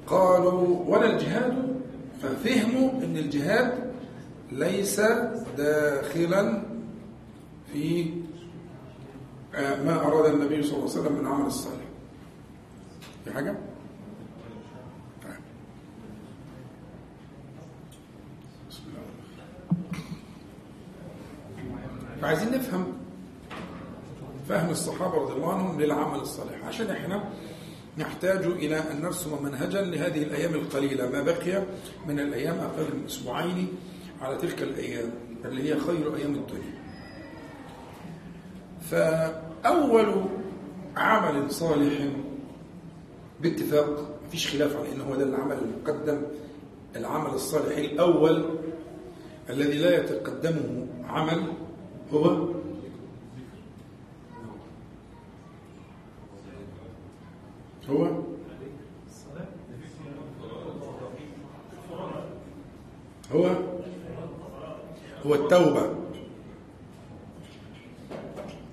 Speaker 1: قالوا ولا الجهاد؟ ففهموا أن الجهاد ليس داخلا في ما أراد النبي صلى الله عليه وسلم من العمل الصالح في حاجة؟ طيب. فعايزين نفهم فهم الصحابة رضي الله عنهم للعمل الصالح عشان إحنا نحتاج إلى أن نرسم منهجا لهذه الأيام القليلة ما بقي من الأيام أقل من أسبوعين على تلك الأيام اللي هي خير أيام الدنيا فأول عمل صالح باتفاق مفيش خلاف على أنه هو ده العمل المقدم. العمل الصالح الأول الذي لا يتقدمه عمل هو هو هو هو التوبة.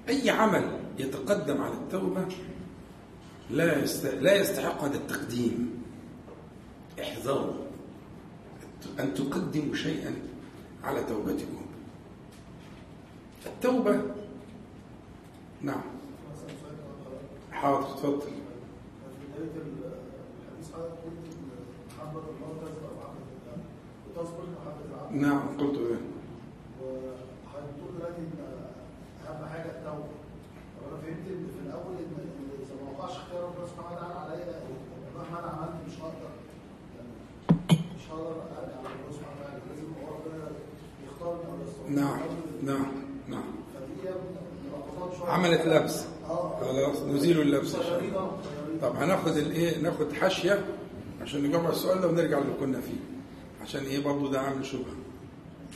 Speaker 1: أي عمل يتقدم على التوبة لا. لا يستحق هذا التقديم. احذروا أن تقدموا شيئا على توبتكم. التوبة نعم. حاضر تفضل. نعم قلت ذلك
Speaker 2: حاجة التوبة طب أنا فهمت إن في الأول إن إذا ما وقعش اختيار ربنا سبحانه وتعالى عليا مهما أنا عملت مش هقدر. يعني مش هقدر أرجع لربنا سبحانه وتعالى. لازم هو ربنا يختارني أو
Speaker 1: نعم نعم نعم.
Speaker 2: فدي
Speaker 1: عملت لبس. خلاص نزيل اللبس. طب هناخد الايه ناخد حاشية عشان نجمع السؤال ده ونرجع اللي كنا فيه. عشان إيه برضه ده عامل شبهة.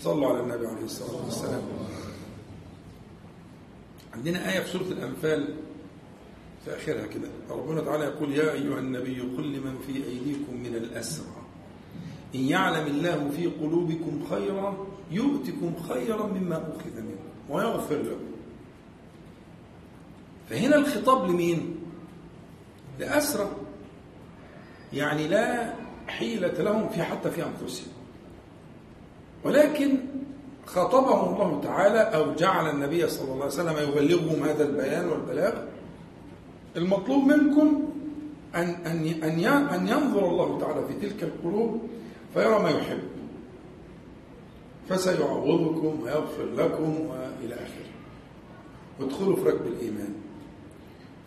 Speaker 1: صلوا على النبي عليه الصلاة والسلام. عندنا آية في سورة الأنفال في آخرها كده. ربنا تعالى يقول يا أيها النبي قل لمن في أيديكم من الأسرى. إن يعلم الله في قلوبكم خيرا يؤتكم خيرا مما أخذ منكم ويغفر لكم فهنا الخطاب لمين؟ لأسرى. يعني لا حيلة لهم في حتى في أنفسهم. ولكن خاطبهم الله تعالى أو جعل النبي صلى الله عليه وسلم يبلغهم هذا البيان والبلاغ. المطلوب منكم أن أن أن أن ينظر الله تعالى في تلك القلوب فيرى ما يحب. فسيعوضكم ويغفر لكم وإلى آخره. وادخلوا في ركب الإيمان.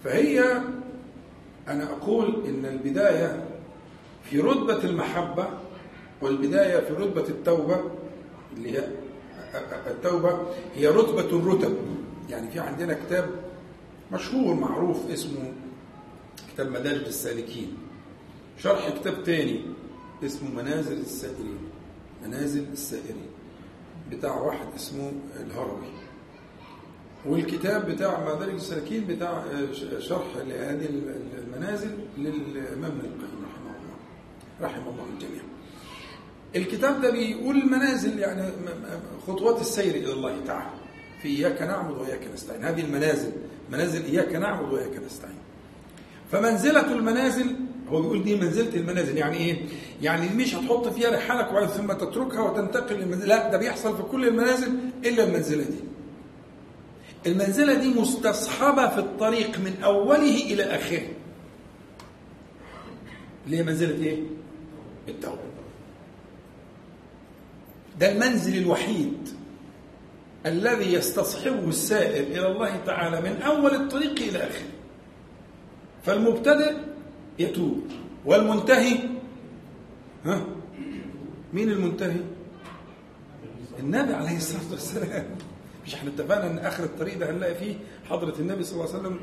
Speaker 1: فهي أنا أقول إن البداية في رتبة المحبة والبداية في رتبة التوبة اللي هي التوبة هي رتبة الرتب. يعني في عندنا كتاب مشهور معروف اسمه كتاب مدارج السالكين. شرح كتاب تاني اسمه منازل السائرين. منازل السائرين. بتاع واحد اسمه الهروي. والكتاب بتاع مدارج السالكين بتاع شرح لهذه المنازل للإمام ابن القيم رحمه الله. رحمه الله الجميع. الكتاب ده بيقول المنازل يعني خطوات السير إلى الله تعالى. في إياك نعبد وإياك نستعين. هذه المنازل منازل إياك نعبد وإياك نستعين. فمنزلة المنازل هو بيقول دي منزلة المنازل يعني إيه؟ يعني مش هتحط فيها رحالك وبعد ثم تتركها وتنتقل للمنزل لا ده بيحصل في كل المنازل إلا المنزلة دي. المنزلة دي مستصحبة في الطريق من أوله إلى آخره. اللي هي منزلة إيه؟ التوبة. ده المنزل الوحيد الذي يستصحبه السائر إلى الله تعالى من أول الطريق إلى آخره. فالمبتدئ يتوب. والمنتهي ها؟ مين المنتهي؟ النبي عليه الصلاة والسلام. مش إحنا اتفقنا إن آخر الطريق ده هنلاقي فيه حضرة النبي صلى الله عليه وسلم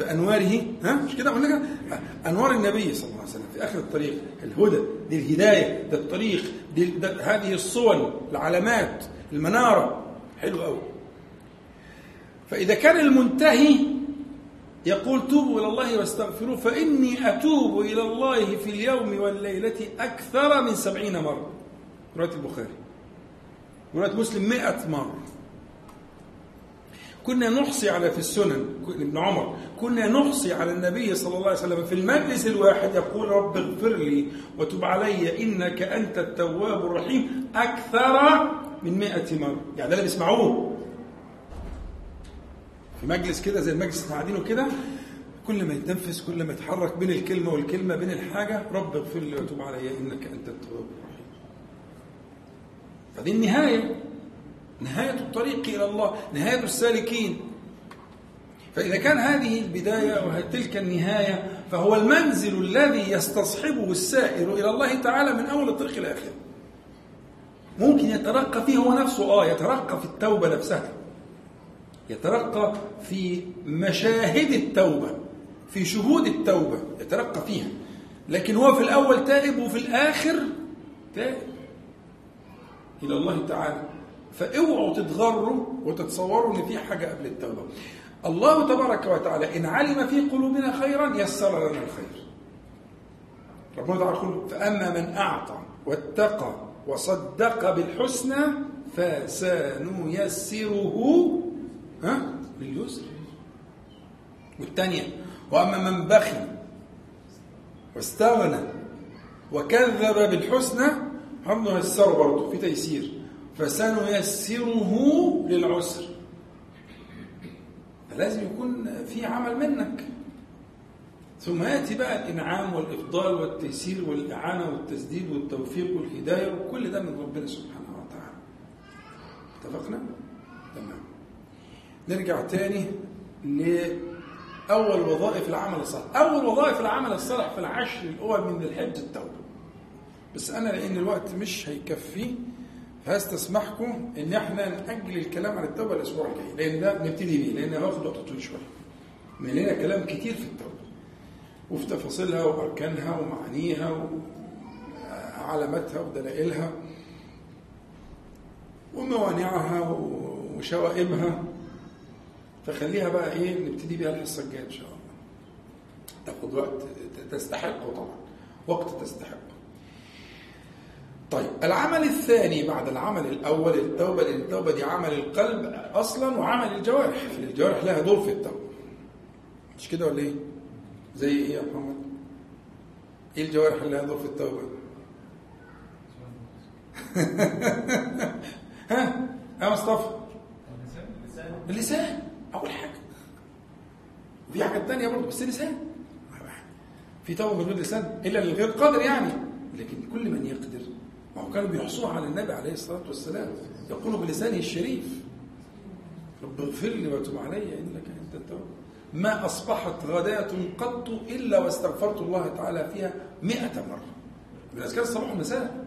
Speaker 1: بأنواره ها؟ مش كده؟ قلنا أنوار النبي صلى الله عليه وسلم في آخر الطريق الهدى دي الهداية ده الطريق دي هذه الصور العلامات المنارة. حلو قوي فإذا كان المنتهي يقول توبوا إلى الله واستغفروه فإني أتوب إلى الله في اليوم والليلة أكثر من سبعين مرة. رواية البخاري. رواية مسلم مئة مرة. كنا نحصي على في السنن ابن عمر كنا نحصي على النبي صلى الله عليه وسلم في المجلس الواحد يقول رب اغفر لي وتب علي إنك أنت التواب الرحيم أكثر من مئة مرة. يعني ده اللي بيسمعوه. في مجلس كده زي المجلس اللي قاعدينه كده كل ما يتنفس كل ما يتحرك بين الكلمة والكلمة بين الحاجة رب اغفر لي وتوب علي إنك أنت التواب الرحيم. فدي النهاية. نهاية الطريق إلى الله نهاية السالكين. فإذا كان هذه البداية وتلك النهاية فهو المنزل الذي يستصحبه السائر إلى الله تعالى من أول الطريق إلى آخره. ممكن يترقى فيه هو نفسه آه يترقى في التوبة نفسها. يترقى في مشاهد التوبة في شهود التوبة يترقى فيها. لكن هو في الأول تائب وفي الآخر تائب إلى الله تعالى. فاوعوا تتغروا وتتصوروا إن في حاجة قبل التوبة. الله تبارك وتعالى إن علم في قلوبنا خيرا يسر لنا الخير. ربنا تعالى يقول فأما من أعطى واتقى وصدق بالحسنى فسنيسره ها لليسر. والثانيه وأما من بخل واستغنى وكذب بالحسنى هم يسر برضه في تيسير فسنيسره للعسر. فلازم يكون في عمل منك. ثم يأتي بقى الإنعام والإفضال والتيسير والإعانة والتسديد والتوفيق والهداية وكل ده من ربنا سبحانه وتعالى. اتفقنا؟ تمام. نرجع تاني لأول وظائف العمل الصالح. أول وظائف العمل الصالح في العشر الأول من ذي الحجه التوبة. بس أنا لأن الوقت مش هيكفي فاستسمحكم إن إحنا نأجل الكلام عن التوبة الأسبوع الجاي لأن ده نبتدي بيه لأن هياخد وقت طويل شوية. ملينا كلام كتير في التوبة وفي تفاصيلها وأركانها ومعانيها وعلاماتها ودلائلها وموانعها وشوائبها فخليها بقى إيه نبتدي بيها الحصه الجاية إن شاء الله. تاخد وقت تستحقه طبعا وقت تستحقه. طيب العمل الثاني بعد العمل الأول التوبة لأن التوبه دي عمل القلب أصلا وعمل الجوارح. الجوارح لها دور في التوبة. مش كده ولا إيه؟ زي إيه يا محمد؟ إيه الجوارح اللي لها دور في التوبة؟ ها؟ يا مصطفى؟ اللسان. اول حاجة. وفي حاجة ثانية برضه بس اللسان. في توبة من غير لسان إلا للغير قادر يعني. لكن كل من يقدر. ما هو كانوا بيحصوها على النبي عليه الصلاة والسلام. يقول بلسانه الشريف رب اغفر لي وتب علي إنك أنت التواب. ما أصبحت غداة قط إلا واستغفرت الله تعالى فيها مئة مرة. من أذكار الصباح والمساء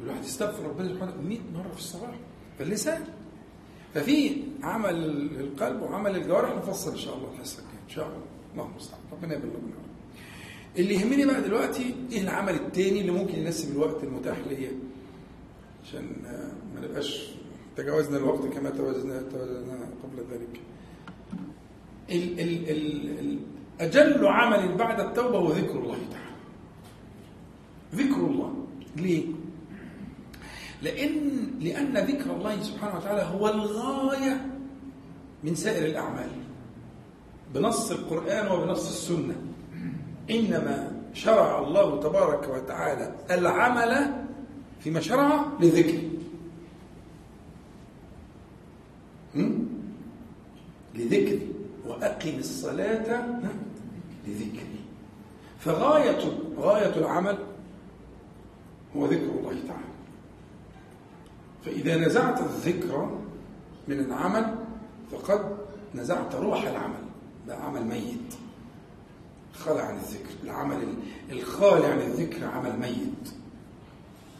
Speaker 1: الواحد يستغفر ربنا سبحانه 100 مرة في الصباح. فاللسان ففي عمل القلب وعمل الجوارح نفصل إن شاء الله الحصة الجاية إن شاء الله. اللهم المستعان ربنا يبلغنا اللي يهمني بقى دلوقتي إيه العمل التاني اللي ممكن يناسب الوقت المتاح ليا؟ عشان ما نبقاش تجاوزنا الوقت كما توازنا توازنا قبل ذلك. ال ال ال ال أجل عمل بعد التوبة هو ذكر الله تعالى. ذكر الله. ليه؟ لأن لأن ذكر الله سبحانه وتعالى هو الغاية من سائر الأعمال. بنص القرآن وبنص السنة. إنما شرع الله تبارك وتعالى العمل فيما شرع لذكره لذكري وأقم الصلاة لذكري فغاية غاية العمل هو ذكر الله تعالى. فإذا نزعت الذكر من العمل فقد نزعت روح العمل ده عمل ميت. خلع عن الذكر العمل الخالي عن الذكر عمل ميت.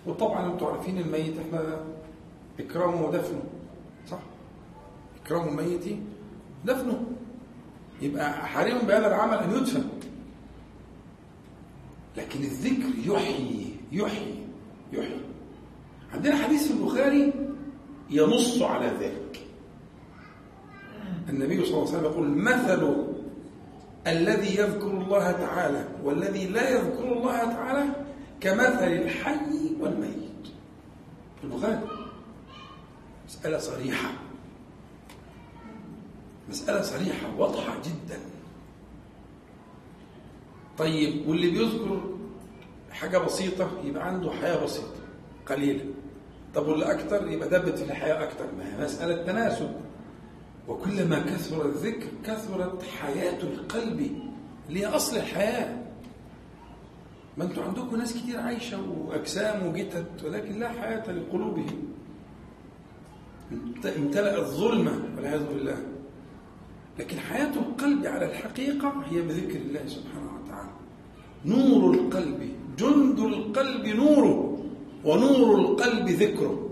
Speaker 1: وطبعا أنتم عارفين الميت إحنا إكرامه ودفنه صح؟ اكرام الميت دفنه. يبقى حريم بهذا العمل أن يدفن. لكن الذكر يحيي يحيي يحيي. عندنا حديث في البخاري ينص على ذلك. النبي صلى الله عليه وسلم يقول مثل الذي يذكر الله تعالى والذي لا يذكر الله تعالى كمثل الحي والميت. في البخاري. مسألة صريحة. مسألة صريحة واضحة جدا. طيب واللي بيذكر حاجة بسيطة يبقى عنده حياة بسيطة قليلة. طب واللي أكتر؟ يبقى دبت في الحياة أكتر. ما هي مسألة تناسب. وكلما كثر الذكر كثرت حياة القلب اللي هي أصل الحياة. ما أنتم عندكم ناس كتير عايشة وأجسام وجتت ولكن لا حياة لقلوبهم. امتلأت ظلمة والعياذ بالله. لكن حياة القلب على الحقيقة هي بذكر الله سبحانه وتعالى. نور القلب جند القلب نوره ونور القلب ذكره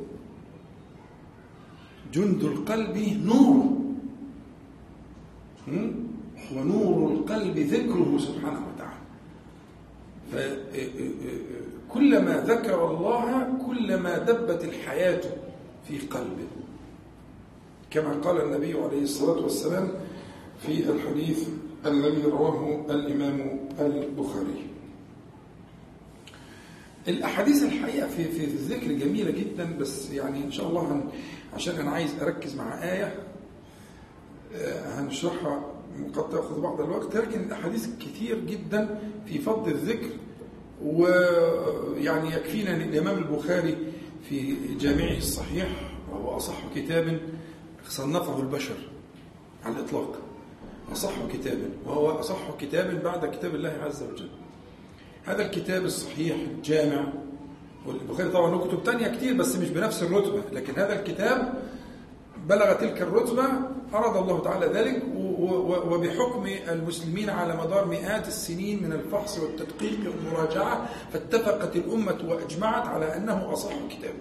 Speaker 1: جند القلب نوره ونور القلب ذكره سبحانه وتعالى. فكلما ذكر الله كلما دبت الحياة في قلبه. كما قال النبي عليه الصلاة والسلام في الحديث الذي رواه الإمام البخاري. الأحاديث الحقيقة في, في, في الذكر جميلة جدا بس يعني إن شاء الله عشان أنا عايز أركز مع آية هنشرحها قد تأخذ بعض الوقت لكن الأحاديث كتير جدا في فضل الذكر ويعني يكفينا أن الإمام البخاري في جامعه الصحيح وهو أصح كتاب صنفه البشر على الإطلاق. أصح كتاب وهو أصح كتاب بعد كتاب الله عز وجل. هذا الكتاب الصحيح الجامع والبخاري طبعا له كتب تانية كتير بس مش بنفس الرتبة لكن هذا الكتاب بلغ تلك الرتبة أراد الله تعالى ذلك وبحكم المسلمين على مدار مئات السنين من الفحص والتدقيق والمراجعة فاتفقت الأمة وأجمعت على أنه أصح كتاب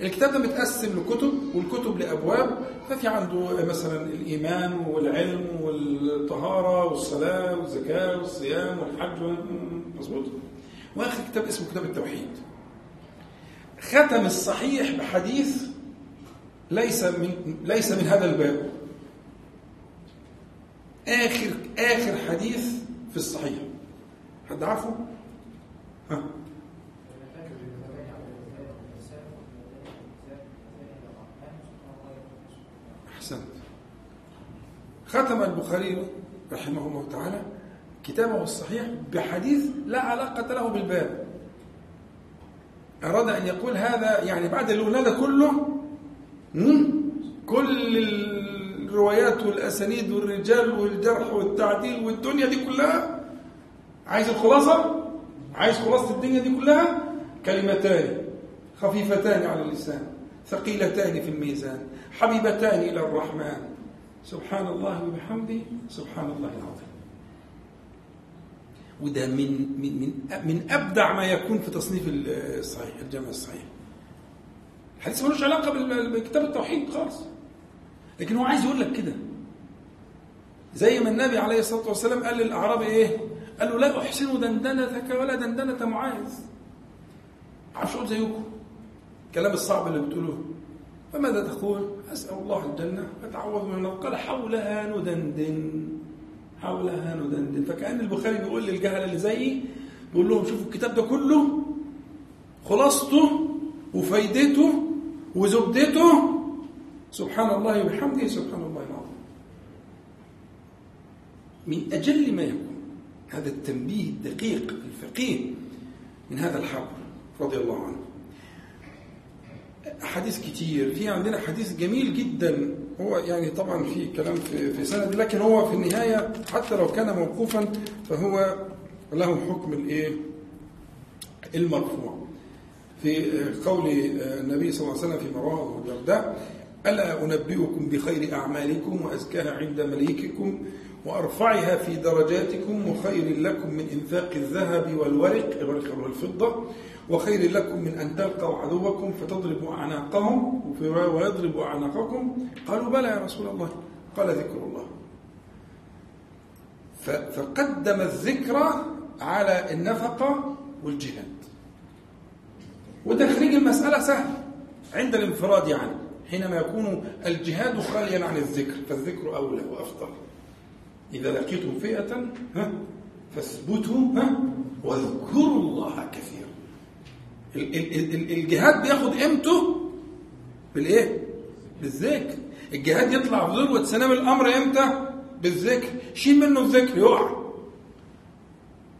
Speaker 1: الكتاب ده متقسم لكتب والكتب لأبواب ففي عنده مثلا الإيمان والعلم والطهارة والصلاة والزكاة والصيام والحج مظبوط. وآخر كتاب اسمه كتاب التوحيد. ختم الصحيح بحديث ليس من ليس من هذا الباب. آخر آخر حديث في الصحيح. حد عارفه؟ ها. أحسنت. ختم البخاري رحمه الله تعالى كتابه الصحيح بحديث لا علاقة له بالباب. أراد أن يقول هذا يعني بعد اللي كله كل الروايات والأسانيد والرجال والجرح والتعديل والدنيا دي كلها عايز الخلاصة؟ عايز خلاصة الدنيا دي كلها؟ كلمتان خفيفتان على اللسان ثقيلتان في الميزان حبيبتان إلى الرحمن. سبحان الله وبحمده سبحان الله العظيم. وده من من من من أبدع ما يكون في تصنيف الصحيح الجامع الصحيح. الحديث ملوش علاقة بكتاب التوحيد خالص. لكن هو عايز يقول لك كده. زي ما النبي عليه الصلاة والسلام قال للأعرابي إيه؟ قال له لا أحسن دندنتك ولا دندنة معاذ. عارفش أقول زيكم. الكلام الصعب اللي بتقولوه فماذا تقول؟ أسأل الله الجنة. أتعوذ من النار. قال حولها ندندن. حولها ندندن. فكأن البخاري بيقول للجهله اللي زيي بيقول لهم شوفوا الكتاب ده كله خلاصته وفايدته وزبدته سبحان الله وبحمده سبحان الله العظيم من أجل ما يكون هذا التنبيه الدقيق الفقيه من هذا الحبر رضي الله عنه أحاديث كتير في عندنا حديث جميل جدا هو يعني طبعا في كلام في, في سند لكن هو في النهاية حتى لو كان موقوفا فهو له حكم الايه المرفوع في قول النبي صلى الله عليه وسلم في أبو الدرداء ألا أنبئكم بخير أعمالكم وازكاها عند مليككم وأرفعها في درجاتكم وخير لكم من إنفاق الذهب والورق الورق والفضة وخير لكم من أن تلقوا عدوكم فتضربوا أعناقهم وفي ويضربوا أعناقكم. قالوا بلى يا رسول الله. قال ذكر الله. فقدم الذكر على النفقة والجهاد. وتخريج المسألة سهل. عند الانفراد يعني حينما يكون الجهاد خاليا عن الذكر فالذكر أولى وأفضل. إذا لقيتم فئة ها فاثبتوا ها واذكروا الله كثيرا. الجهاد بياخد قيمته بالإيه؟ بالذكر. الجهاد يطلع في ذروة سنام الأمر إمتى؟ بالذكر. شيل منه الذكر يقع.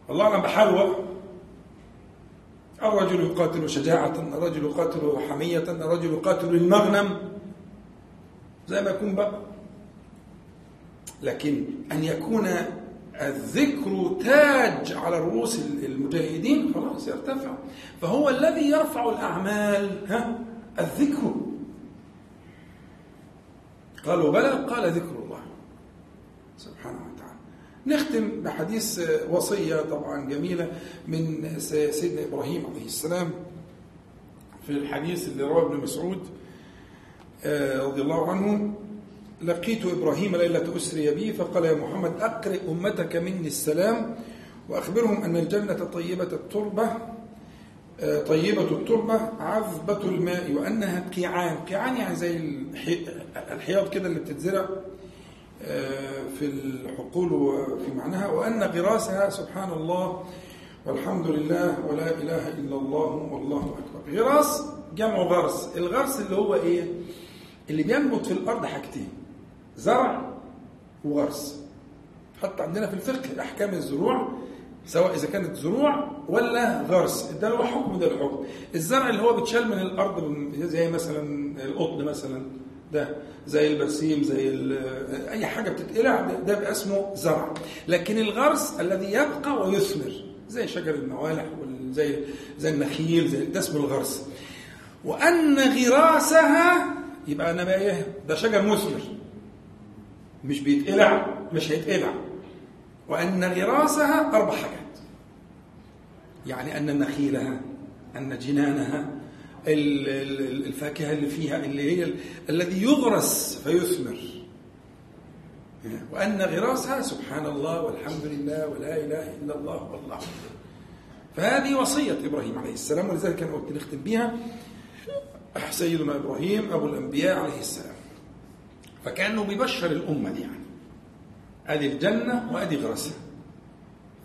Speaker 1: الله أعلم بحاله الرجل يقاتل شجاعة الرجل يقاتل حمية الرجل يقاتل المغنم. زي ما يكون بقى. لكن أن يكون الذكر تاج على رؤوس المجاهدين خلاص يرتفع. فهو الذي يرفع الأعمال ها؟ الذكر. قالوا بلى قال ذكر نختم بحديث وصية طبعا جميلة من سيدنا إبراهيم عليه السلام في الحديث اللي رواه ابن مسعود آه، رضي الله عنه لقيت إبراهيم ليلة أسري بي فقال يا محمد أقرئ أمتك مني السلام وأخبرهم أن الجنة طيبة التربة آه، طيبة التربة عذبة الماء وأنها قيعان قيعان يعني زي الحياض كده اللي بتتزرع. في الحقول وفي معناها وأن غراسها سبحان الله والحمد لله ولا إله إلا الله والله أكبر. غراس جمع غرس. الغرس اللي هو إيه؟ اللي بينبت في الأرض حاجتين زرع وغرس. حتى عندنا في الفقه أحكام الزروع سواء إذا كانت زروع ولا غرس. ده هو حكم ده الحكم. الزرع اللي هو بيتشال من الأرض زي مثلا القطن مثلا. ده زي البرسيم زي أي حاجة بتتقلع ده بيبقى اسمه زرع. لكن الغرس الذي يبقى ويثمر زي شجر الموالح زي زي النخيل زي ده اسمه الغرس. وأن غراسها يبقى أنا بقى إيه؟ ده شجر مثمر. مش بيتقلع مش هيتقلع. وأن غراسها أربع حاجات. يعني أن نخيلها أن جنانها الفاكهة اللي فيها اللي هي الذي يغرس فيثمر. وأن غراسها سبحان الله والحمد لله ولا إله إلا الله والله. فهذه وصية إبراهيم عليه السلام ولذلك أنا قلت نختم بها. سيدنا إبراهيم أبو الأنبياء عليه السلام. فكأنه بيبشر الأمة دي يعني. أدي الجنة وأدي غرسها.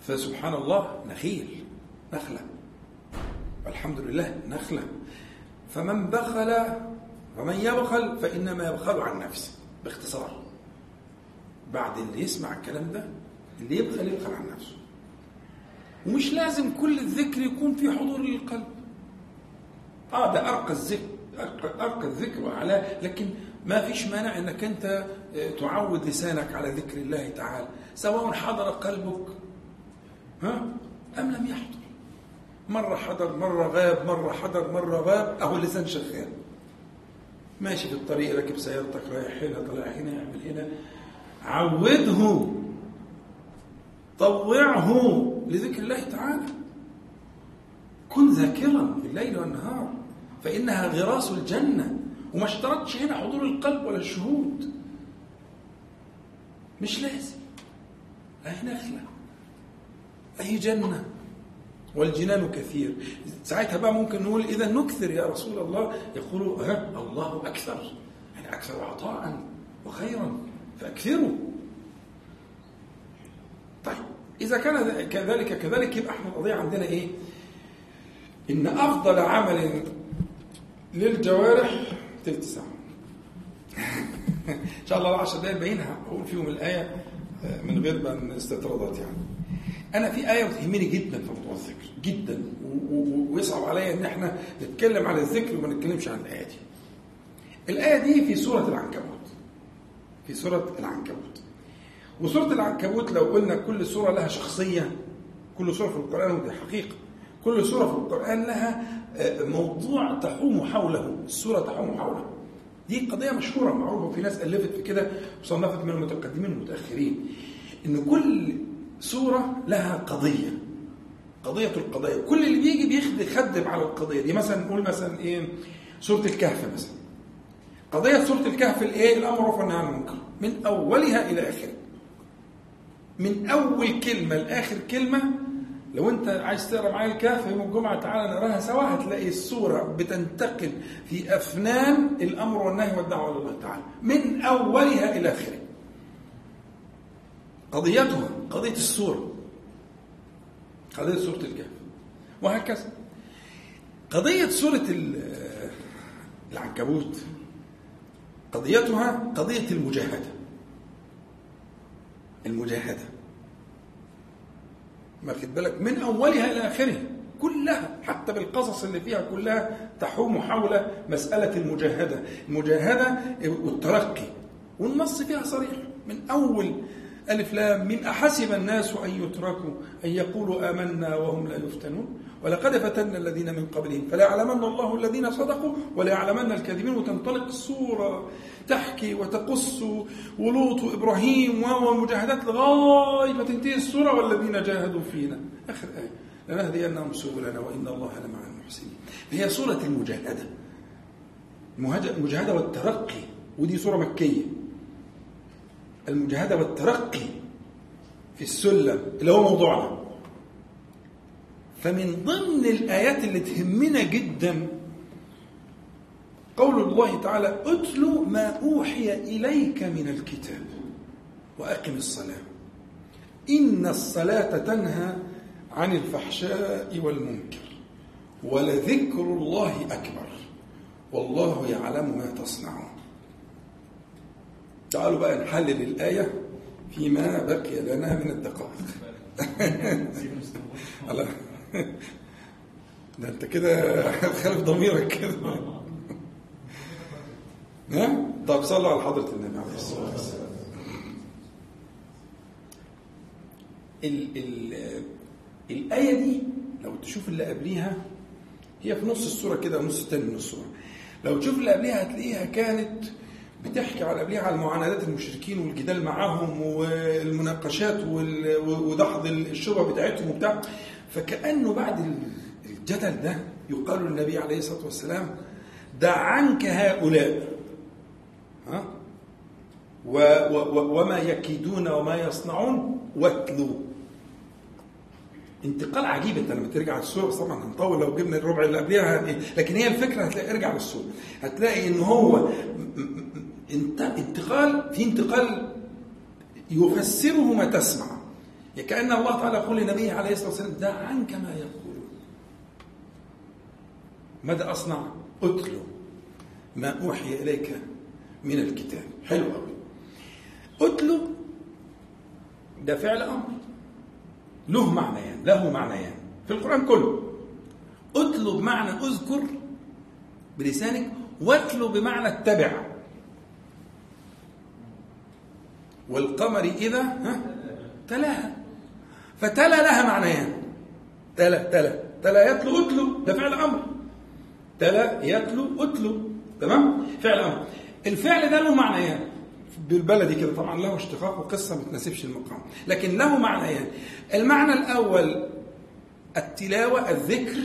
Speaker 1: فسبحان الله نخيل نخلة. والحمد لله نخلة. فمن بخل ومن يبخل فإنما يبخل عن نفسه باختصار. بعد اللي يسمع الكلام ده اللي يبخل يبخل عن نفسه. ومش لازم كل الذكر يكون في حضور للقلب. آه ده أرقى الذكر أرقى الذكر وأعلاه. لكن ما فيش مانع إنك أنت آه، تعود لسانك على ذكر الله تعالى سواء حضر قلبك ها أم لم يحضر. مرة حضر مرة غاب مرة حضر مرة غاب. أهو اللسان شغال. ماشي في الطريق راكب سيارتك رايح هنا طالع هنا يعمل هنا. عوده. طوعه. لذكر الله تعالى. كن ذاكرا في الليل والنهار فإنها غراس الجنة. وما اشترطش هنا حضور القلب ولا الشهود. مش لازم. أي نخلة. أي جنة. والجنان كثير. ساعتها بقى ممكن نقول إذا نكثر يا رسول الله يقول ها الله أكثر. يعني أكثر عطاء وخيرا. فأكثروا. طيب إذا كان كذلك كذلك يبقى إحنا القضية عندنا إيه؟ إن أفضل عمل للجوارح تلت ساعة. إن شاء الله العشر دقايق باينها أقول فيهم الآية آه، من غير ما استطرادات يعني. أنا في آية بتهمني جدا في موضوع الذكر جدا ويصعب عليا إن إحنا نتكلم عن الذكر وما نتكلمش عن الآية دي. الآية دي في سورة العنكبوت. في سورة العنكبوت. وسورة العنكبوت لو قلنا كل سورة لها شخصية كل سورة في القرآن ودي حقيقة كل سورة في القرآن لها آه، موضوع تحوم حوله السورة تحوم حوله دي قضية مشهورة معروفة وفي ناس ألفت في كده وصنفت من المتقدمين والمتأخرين إن كل سورة لها قضية. قضية القضايا. كل اللي بيجي بيخدم على القضية دي. مثلا نقول مثلا إيه؟ سورة الكهف مثلا. قضية سورة الكهف الإيه؟ الأمر والنهي عن المنكر. من أولها إلى آخره من أول كلمة لآخر كلمة. لو أنت عايز تقرأ معايا الكهف يوم الجمعة تعالى نقراها سوا. هتلاقي السورة بتنتقل في أفنان الأمر والنهي والدعوة إلى الله تعالى. من أولها إلى آخره قضيتها قضية السورة قضية سورة الكهف. وهكذا. قضية سورة العنكبوت قضيتها قضية المجاهدة. المجاهدة. ما خد بالك من أولها إلى آخرها. كلها حتى بالقصص اللي فيها كلها تحوم حول مسألة المجاهدة. المجاهدة والترقي. والنص فيها صريح. من أول ألف لام من أحسب الناس أن يتركوا أن يقولوا آمنا وهم لا يفتنون. ولقد فتنا الذين من قبلهم. فليعلمن الله الذين صدقوا وليعلمن الكاذبين. وتنطلق السورة تحكي وتقص ولوط وإبراهيم والمجاهدات لغاية ما تنتهي السورة. والذين جاهدوا فينا. آخر آية. لنهدينهم سبلنا وإن الله لمع المحسنين. هي سورة المجاهدة. المجاهدة والترقي. ودي سورة مكية. المجاهدة والترقي في السلم اللي هو موضوعنا. فمن ضمن الآيات اللي تهمنا جدا قول الله تعالى اتل ما أوحي إليك من الكتاب وأقم الصلاة إن الصلاة تنهى عن الفحشاء والمنكر ولذكر الله أكبر. والله يعلم ما تصنعون. تعالوا بقى نحلل الآية فيما بقي لنا من الدقائق. الله ده انت كده خالف ضميرك كده. ها؟ طب صلوا على حضرة النبي عليه الصلاة والسلام. ال ال الآية دي لو تشوف اللي قبليها هي في نص السورة كده ونص التاني من السورة. لو تشوف اللي قبليها هتلاقيها كانت بتحكي على قبليها على معاندات المشركين والجدال معاهم والمناقشات ودحض الشبهة بتاعتهم وبتاع. فكأنه بعد الجدل ده يقال للنبي عليه الصلاة والسلام دع عنك هؤلاء. ها؟ و و وما يكيدون وما يصنعون واتلوا انتقال عجيب انت لما ترجع السوره طبعا هنطول لو جبنا الربع اللي قبلها لكن هي الفكرة هتلاقي ارجع للسوره هتلاقي إن هو انتقال في انتقال يفسره ما تسمع. كأن الله تعالى يقول لنبيه عليه الصلاة والسلام دع عنك ما يقولون ماذا أصنع؟ أتلو ما أوحي إليك من الكتاب. حلو قوي أتلو ده فعل أمر. له معنيان له معنيان. في القرآن كله. أتلو بمعنى أذكر بلسانك واتلو بمعنى اتبع. والقمر إذا ها؟ تلاها فتلا لها معنيان. تلا تلا. تلا يتلو اتلو. ده فعل أمر. تلا يتلو اتلو. تمام؟ فعل أمر. الفعل ده له معنيان. بالبلدي كده طبعا له اشتقاق وقصة ما تناسبش المقام. لكن له معنيان. المعنى الأول التلاوة الذكر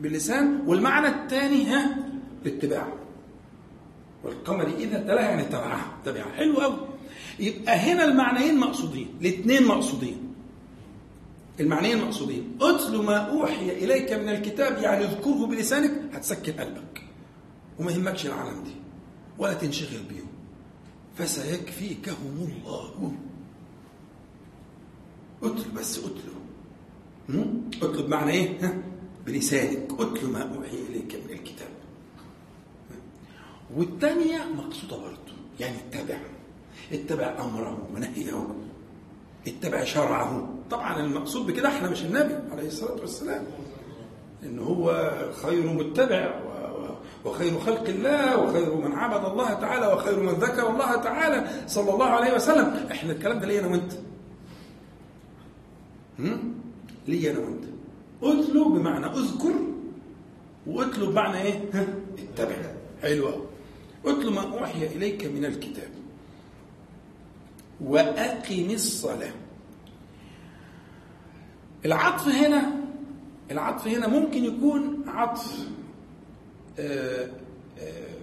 Speaker 1: باللسان والمعنى الثاني ها؟ الاتباع. والقمر إذا تلاها يعني تبعها تبعها حلو قوي يبقى هنا المعنيين مقصودين الاثنين مقصودين. المعنيين مقصودين. اتل ما أوحي إليك من الكتاب يعني اذكره بلسانك هتسكن قلبك. وما يهمكش العالم دي ولا تنشغل بيهم. فسيكفيكهم الله. اتل بس اتلو اتلو بمعنى إيه؟ ها؟ بلسانك. اتل ما أوحي إليك من الكتاب. والثانية مقصودة برضه يعني اتبع اتبع أمره ونهيه اتبع شرعه. طبعا المقصود بكده إحنا مش النبي عليه الصلاة والسلام إن هو خير متبع وخير خلق الله وخير من عبد الله تعالى وخير من ذكر الله تعالى صلى الله عليه وسلم. إحنا الكلام ده ليه أنا وأنت. ليه أنا وأنت. أتلو بمعنى أذكر وأتلو بمعنى إيه؟ اتبع. حلو قوي أتلو ما أوحي إليك من الكتاب. وأقم الصلاة. العطف هنا العطف هنا ممكن يكون عطف آآ آآ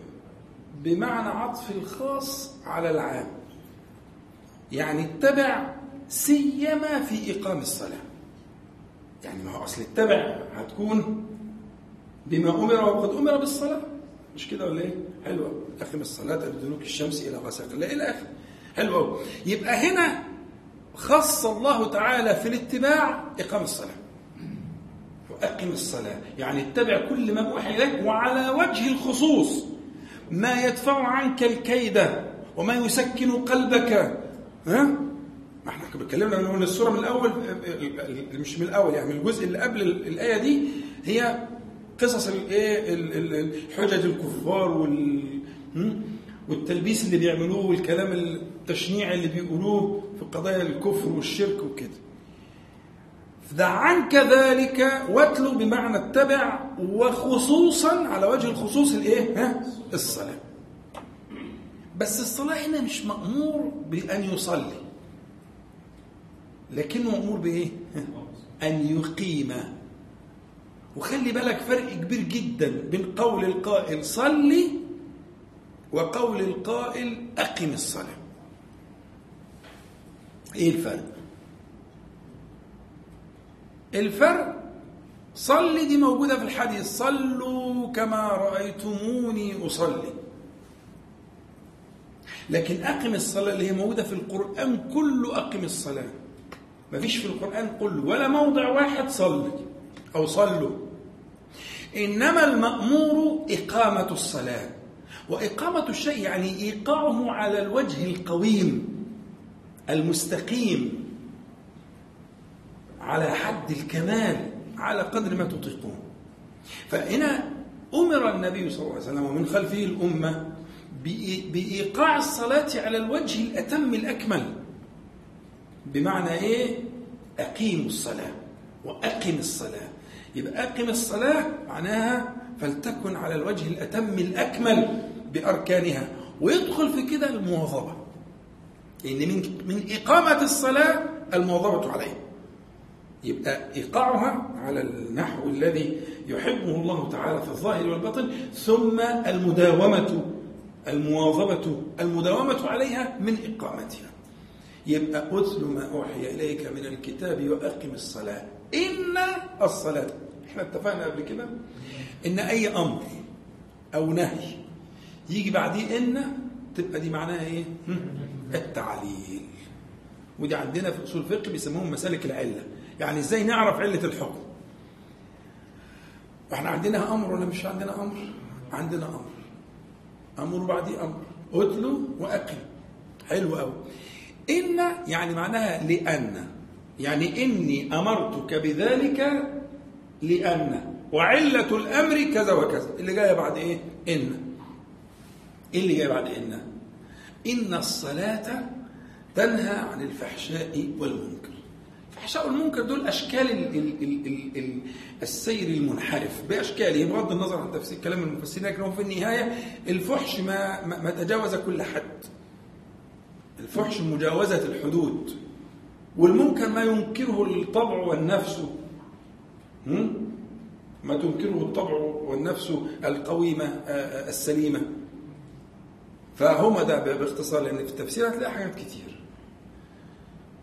Speaker 1: بمعنى عطف الخاص على العام. يعني اتبع سيما في إقام الصلاة. يعني ما هو أصل اتبع هتكون بما أمر وقد أمر بالصلاة. مش كده ولا إيه؟ حلوة. أقم الصلاة لدلوك الشمس إلى غسق. الله إلى آخره. حلو قوي يبقى هنا خص الله تعالى في الاتباع إقام الصلاة وأقم الصلاة. يعني اتبع كل ما أوحي إليك وعلى وجه الخصوص. ما يدفع عنك الكيد وما يسكن قلبك. ها؟ ما إحنا اتكلمنا من السورة من الأول مش من الأول يعني من الجزء اللي قبل الآية دي هي قصص الايه الحجج الكفار وال والتلبيس اللي بيعملوه والكلام التشنيع اللي بيقولوه في قضايا الكفر والشرك وكده. دع عنك ذلك واتلو بمعنى اتبع وخصوصا على وجه الخصوص الايه؟ ها؟ الصلاة. بس الصلاة هنا مش مأمور بأن يصلي. لكنه مأمور بإيه؟ ها؟ أن يقيم. وخلي بالك فرق كبير جدا بين قول القائل صلي وقول القائل أقم الصلاة. إيه الفرق؟ الفرق صلي دي موجودة في الحديث. صلوا كما رأيتموني أصلي. لكن أقم الصلاة اللي هي موجودة في القرآن كله أقم الصلاة. مفيش في القرآن كله ولا موضع واحد صلي أو صلوا. إنما المأمور إقامة الصلاة. وإقامة الشيء يعني إيقاعه على الوجه القويم. المستقيم على حد الكمال على قدر ما تطيقون. فهنا أمر النبي صلى الله عليه وسلم ومن خلفه الأمة بإيقاع الصلاة على الوجه الأتم الأكمل. بمعنى إيه؟ أقيموا الصلاة وأقم الصلاة. يبقى أقم الصلاة معناها فلتكن على الوجه الأتم الأكمل بأركانها ويدخل في كده المواظبة. إن من من إقامة الصلاة المواظبة عليها يبقى إيقاعها على النحو الذي يحبه الله تعالى في الظاهر والباطن ثم المداومة المواظبة المداومة عليها من إقامتها. يبقى أتل ما أوحي إليك من الكتاب وأقم الصلاة. إن الصلاة إحنا اتفقنا قبل كده؟ إن أي أمر أو نهي يجي بعديه إن تبقى دي معناها إيه؟ التعليل. ودي عندنا في أصول الفقه بيسموهم مسالك العلة. يعني إزاي نعرف علة الحكم؟ إحنا عندنا أمر ولا مش عندنا أمر؟ عندنا أمر. أمر بعديه أمر. أتلو وأقم حلو قوي إن يعني معناها لأن. يعني إني أمرتك بذلك لأن. وعلة الأمر كذا وكذا. اللي جاية بعد إيه؟ إن. إيه اللي جاية بعد إن؟ إن الصلاة تنهى عن الفحشاء والمنكر. الفحشاء والمنكر دول أشكال ال ال ال ال ال السير المنحرف. بأشكاله بغض النظر عن تفسير كلام المفسرين لكن هو في النهاية الفحش ما, ما, تجاوز كل حد. الفحش مجاوزة الحدود. والمنكر ما ينكره الطبع والنفس. ما تنكره الطبع والنفس القويمة السليمة. فهم ده باختصار لأن في التفسير هتلاقي حاجات كتير.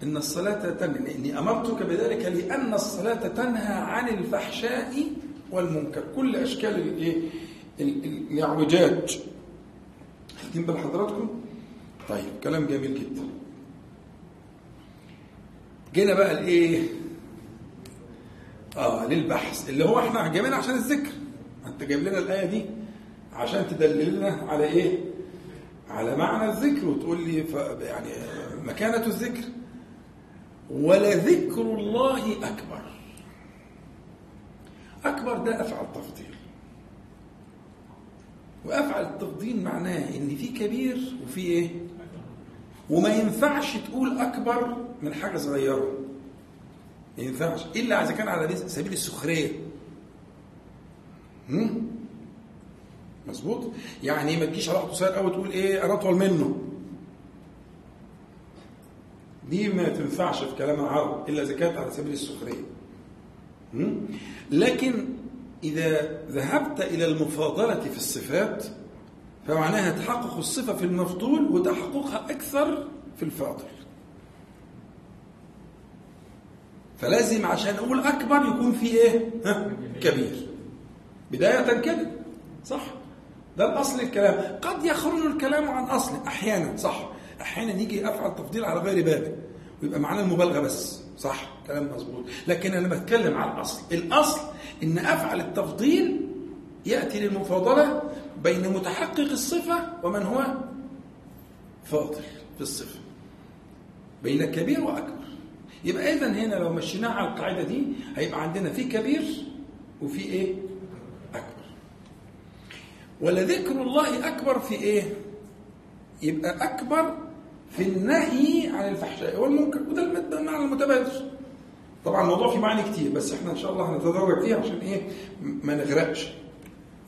Speaker 1: إن الصلاة تنهى إني أمرتك بذلك لأن الصلاة تنهى عن الفحشاء والمنكر. كل أشكال الإيه الاعوجاج واخدين بال حضراتكم؟ طيب كلام جميل جدا. جينا بقى الايه آه للبحث اللي هو إحنا جايبينها عشان الذكر. أنت جايب لنا الآية دي عشان تدللنا على إيه؟ على معنى الذكر وتقول لي. يعني مكانة الذكر. ولذكر الله أكبر. أكبر ده أفعل تفضيل. وأفعل التفضيل معناه إن في كبير وفي إيه؟ وما ينفعش تقول أكبر من حاجة صغيرة. ما ينفعش. إلا إذا كان على سبيل السخرية. مظبوط؟ يعني ما تجيش على قصير قوي تقول إيه أنا أطول منه. دي ما تنفعش في كلام العرب إلا إذا كانت على سبيل السخرية. لكن إذا ذهبت إلى المفاضلة في الصفات فمعناها تحقق الصفة في المفضول وتحققها أكثر في الفاضل. فلازم عشان أقول أكبر يكون في إيه؟ ها؟ كبير. بداية كده صح؟ ده الاصل الكلام. قد يخرج الكلام عن أصل أحيانا صح. أحيانا يجي أفعل تفضيل على غير بابه ويبقى معناه المبالغة بس صح كلام مظبوط. لكن أنا بتكلم عن الأصل. الأصل إن أفعل التفضيل يأتي للمفاضلة بين متحقق الصفة ومن هو؟ فاضل في الصفة. بين كبير وأكبر. يبقى اذا هنا لو مشيناها على القاعدة دي هيبقى عندنا في كبير وفي إيه؟ ولذكر الله أكبر في إيه؟ يبقى أكبر في النهي عن الفحشاء والمنكر. وده المعنى المتبادر. طبعا الموضوع فيه معاني كتير بس إحنا إن شاء الله هنتدرج فيه عشان إيه؟ ما نغرقش.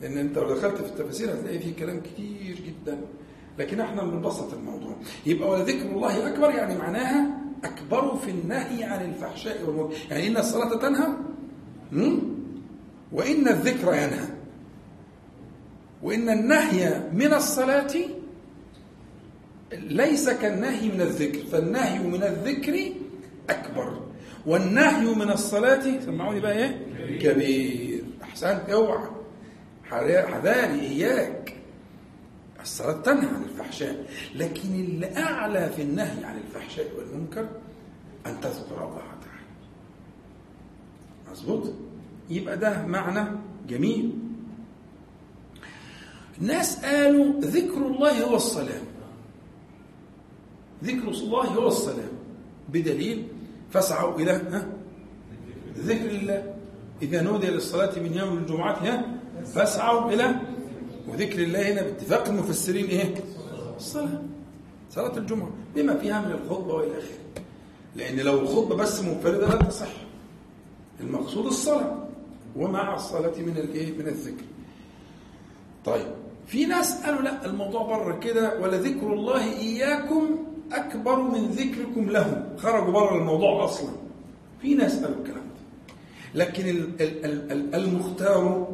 Speaker 1: لأن أنت لو دخلت في التفاسير هتلاقي فيه كلام كتير جدا. لكن إحنا بنبسط الموضوع. يبقى ولذكر الله أكبر يعني معناها أكبر في النهي عن الفحشاء والمنكر. يعني إن الصلاة تنهى وإن الذكر ينهى. وإن النهي من الصلاة ليس كالنهي من الذكر فالنهي من الذكر أكبر. والنهي من الصلاة سمعوني بقى إيه؟ كبير. أحسنت أوعى. حذاري إياك. الصلاة تنهى عن الفحشاء لكن الأعلى في النهي عن الفحشاء والمنكر أن تذكر الله تعالى. مظبوط؟ يبقى ده معنى جميل. الناس قالوا ذكر الله هو الصلاة. ذكر الله هو الصلاة. بدليل فاسعوا إلى ها؟ ذكر الله. إذا نودي للصلاة من يوم الجمعة ها؟ فاسعوا إلى وذكر الله هنا باتفاق المفسرين إيه؟ الصلاة. صلاة الجمعة. بما فيها من الخطبة وإلى آخره. لأن لو الخطبة بس منفردة لا تصح. المقصود الصلاة. ومع الصلاة من الإيه؟ من الذكر. طيب. في ناس قالوا لا الموضوع بره كده ولذكر الله إياكم أكبر من ذكركم له. خرجوا بره الموضوع أصلا. في ناس قالوا الكلام ده. لكن المختار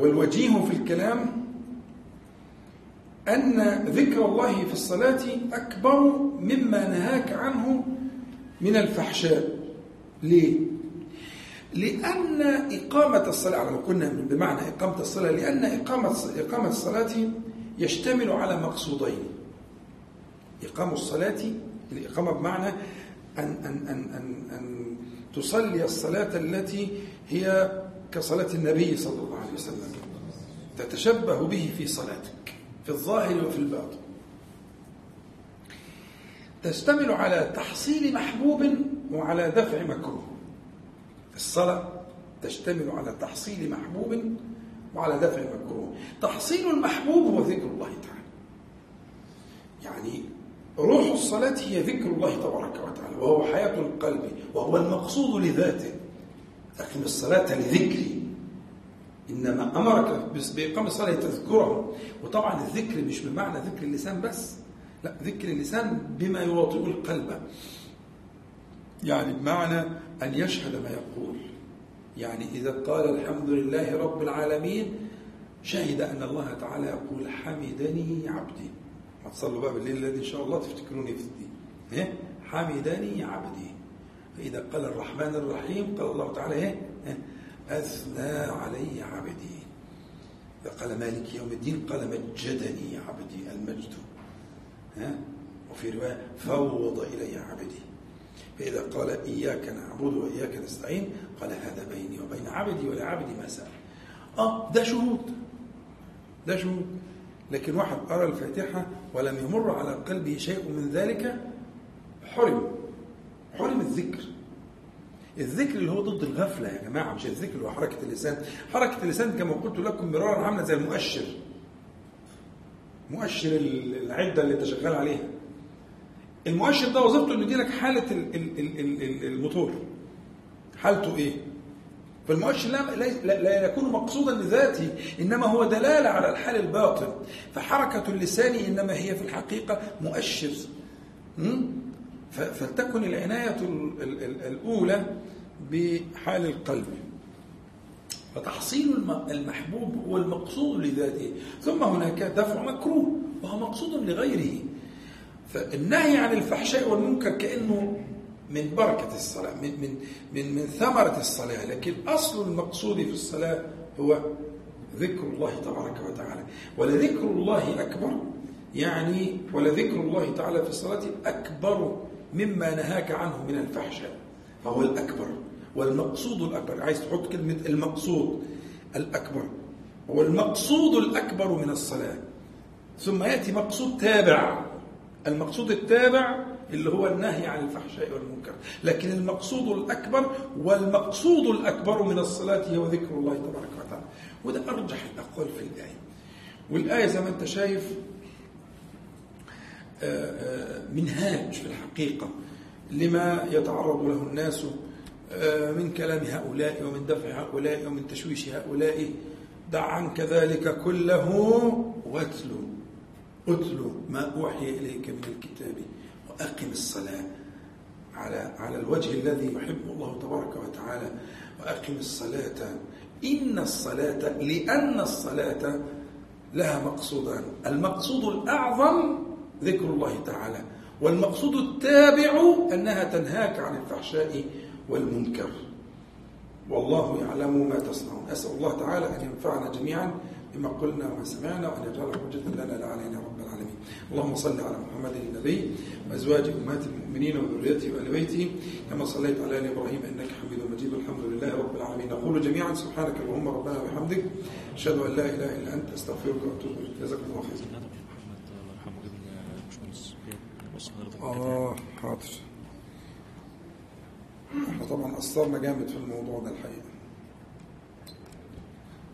Speaker 1: والوجيه في الكلام أن ذكر الله في الصلاة أكبر مما نهاك عنه من الفحشاء. ليه؟ لأن إقامة الصلاة ما قلنا بمعنى إقامة الصلاة لأن إقامة إقامة الصلاة يشتمل على مقصودين. إقام الصلاة الإقامة بمعنى أن أن أن أن, أن تصلي الصلاة التي هي كصلاة النبي صلى الله عليه وسلم. تتشبه به في صلاتك في الظاهر وفي الباطن. تشتمل على تحصيل محبوب وعلى دفع مكروه. الصلاة تشتمل على تحصيل محبوب وعلى دفع مكروه. تحصيل المحبوب هو ذكر الله تعالى. يعني روح الصلاة هي ذكر الله تبارك وتعالى وهو حياة القلب وهو المقصود لذاته. أقم الصلاة لذكري إنما أمرك بإقام الصلاة تذكره وطبعا الذكر مش بمعنى ذكر اللسان بس لا ذكر اللسان بما يواطئ القلب. يعني بمعنى أن يشهد ما يقول. يعني إذا قال الحمد لله رب العالمين شهد أن الله تعالى يقول حمدني عبدي. ما تصلوا بقى بالليل الذي إن شاء الله تفتكروني في الدين. إيه؟ حمدني عبدي. فإذا قال الرحمن الرحيم قال الله تعالى إيه؟ أثنى علي عبدي. إذا قال مالك يوم الدين قال مجدني عبدي المجد. ها؟ وفي رواية فوض إلي عبدي. فإذا قال إياك نعبد وإياك نستعين قال هذا بيني وبين عبدي ولعبدي ما سأل. آه ده شهود. ده شهود. لكن واحد قرأ الفاتحة ولم يمر على قلبه شيء من ذلك حرم. حرم الذكر. الذكر اللي هو ضد الغفلة يا جماعة مش الذكر اللي هو حركة اللسان. حركة اللسان كما قلت لكم مرارا عاملة زي المؤشر. مؤشر العدة اللي انت شغال عليها. المؤشر ده وظيفته إنه يديلك حالة الموتور. حالته إيه؟ فالمؤشر لا, لا, لا يكون مقصودا لذاته إنما هو دلالة على الحال الباطن. فحركة اللسان إنما هي في الحقيقة مؤشر. فلتكن العناية الأولى بحال القلب. فتحصيل المحبوب هو المقصود لذاته. ثم هناك دفع مكروه وهو مقصود لغيره. فالنهي عن الفحشاء والمنكر كأنه من بركة الصلاة من من من من ثمرة الصلاة لكن أصل المقصود في الصلاة هو ذكر الله تبارك وتعالى. ولذكر الله أكبر يعني ولذكر الله تعالى في الصلاة أكبر مما نهاك عنه من الفحشاء فهو الأكبر والمقصود الأكبر. عايز تحط كلمة المقصود الأكبر. هو المقصود الأكبر من الصلاة. ثم يأتي مقصود تابع. المقصود التابع اللي هو النهي عن الفحشاء والمنكر. لكن المقصود الأكبر والمقصود الأكبر من الصلاة هو ذكر الله تبارك وتعالى. وده أرجح الأقوال في الآية. والآية زي ما أنت شايف آه، آه، منهاج في الحقيقة لما يتعرض له الناس آه، من كلام هؤلاء ومن دفع هؤلاء ومن تشويش هؤلاء. دع عنك ذلك كله واتلو اتلو ما أوحي إليك من الكتاب وأقم الصلاة على على الوجه الذي يحبه الله تبارك وتعالى. وأقم الصلاة. إن الصلاة لأن الصلاة لها مقصودان. المقصود الأعظم ذكر الله تعالى والمقصود التابع أنها تنهاك عن الفحشاء والمنكر. والله يعلم ما تصنعون. أسأل الله تعالى أن ينفعنا جميعا بما قلنا وما سمعنا وأن يجعل حجة لنا لا علينا اللهم صل على محمد النبي وأزواج أمهات المؤمنين وذريته وآل بيته كما صليت على آل إبراهيم إنك حميد مجيد. والحمد لله رب العالمين. نقول جميعا سبحانك اللهم ربنا وبحمدك. أشهد أن لا إله إلا أنت. أستغفرك وأتوب إليك. جزاكم الله خيرا. آه حاضر. إحنا طبعا أثرنا جامد في الموضوع ده الحقيقة.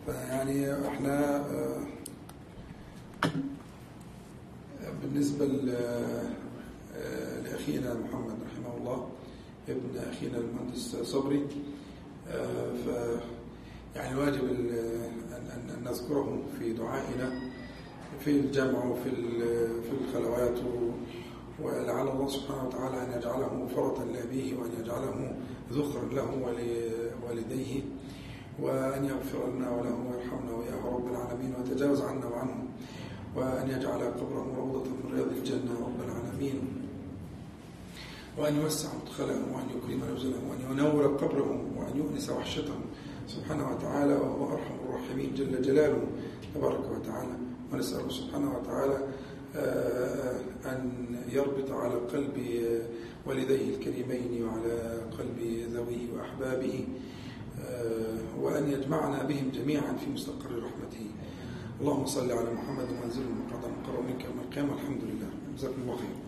Speaker 1: فيعني إحنا آه، بالنسبة آه، لأخينا محمد رحمه الله ابن أخينا المهندس صبري. آه، ف يعني واجب ال- أن- نذكره في دعائنا في الجمع وفي في الخلوات ولعل الله سبحانه وتعالى أن يجعله فرطا لأبيه وأن يجعله ذخرا له ولوالديه وأن يغفر لنا وله ويرحمنا وإياه رب العالمين ويتجاوز عنا وعنهم وأن يجعل قبره روضة من رياض الجنة رب العالمين. وأن يوسع مدخله وأن يكرم نزله وأن ينور قبره وأن يؤنس وحشته سبحانه وتعالى وهو أرحم الراحمين جل جلاله تبارك وتعالى. ونسأله سبحانه وتعالى آه، أن يربط على قلب والديه الكريمين وعلى قلب ذويه وأحبابه آه، وأن يجمعنا بهم جميعا في مستقر رحمته. اللهم صل على محمد وانزله مقعدا مقرر منك يوم القيامة. الحمد لله. جزاكم الله خير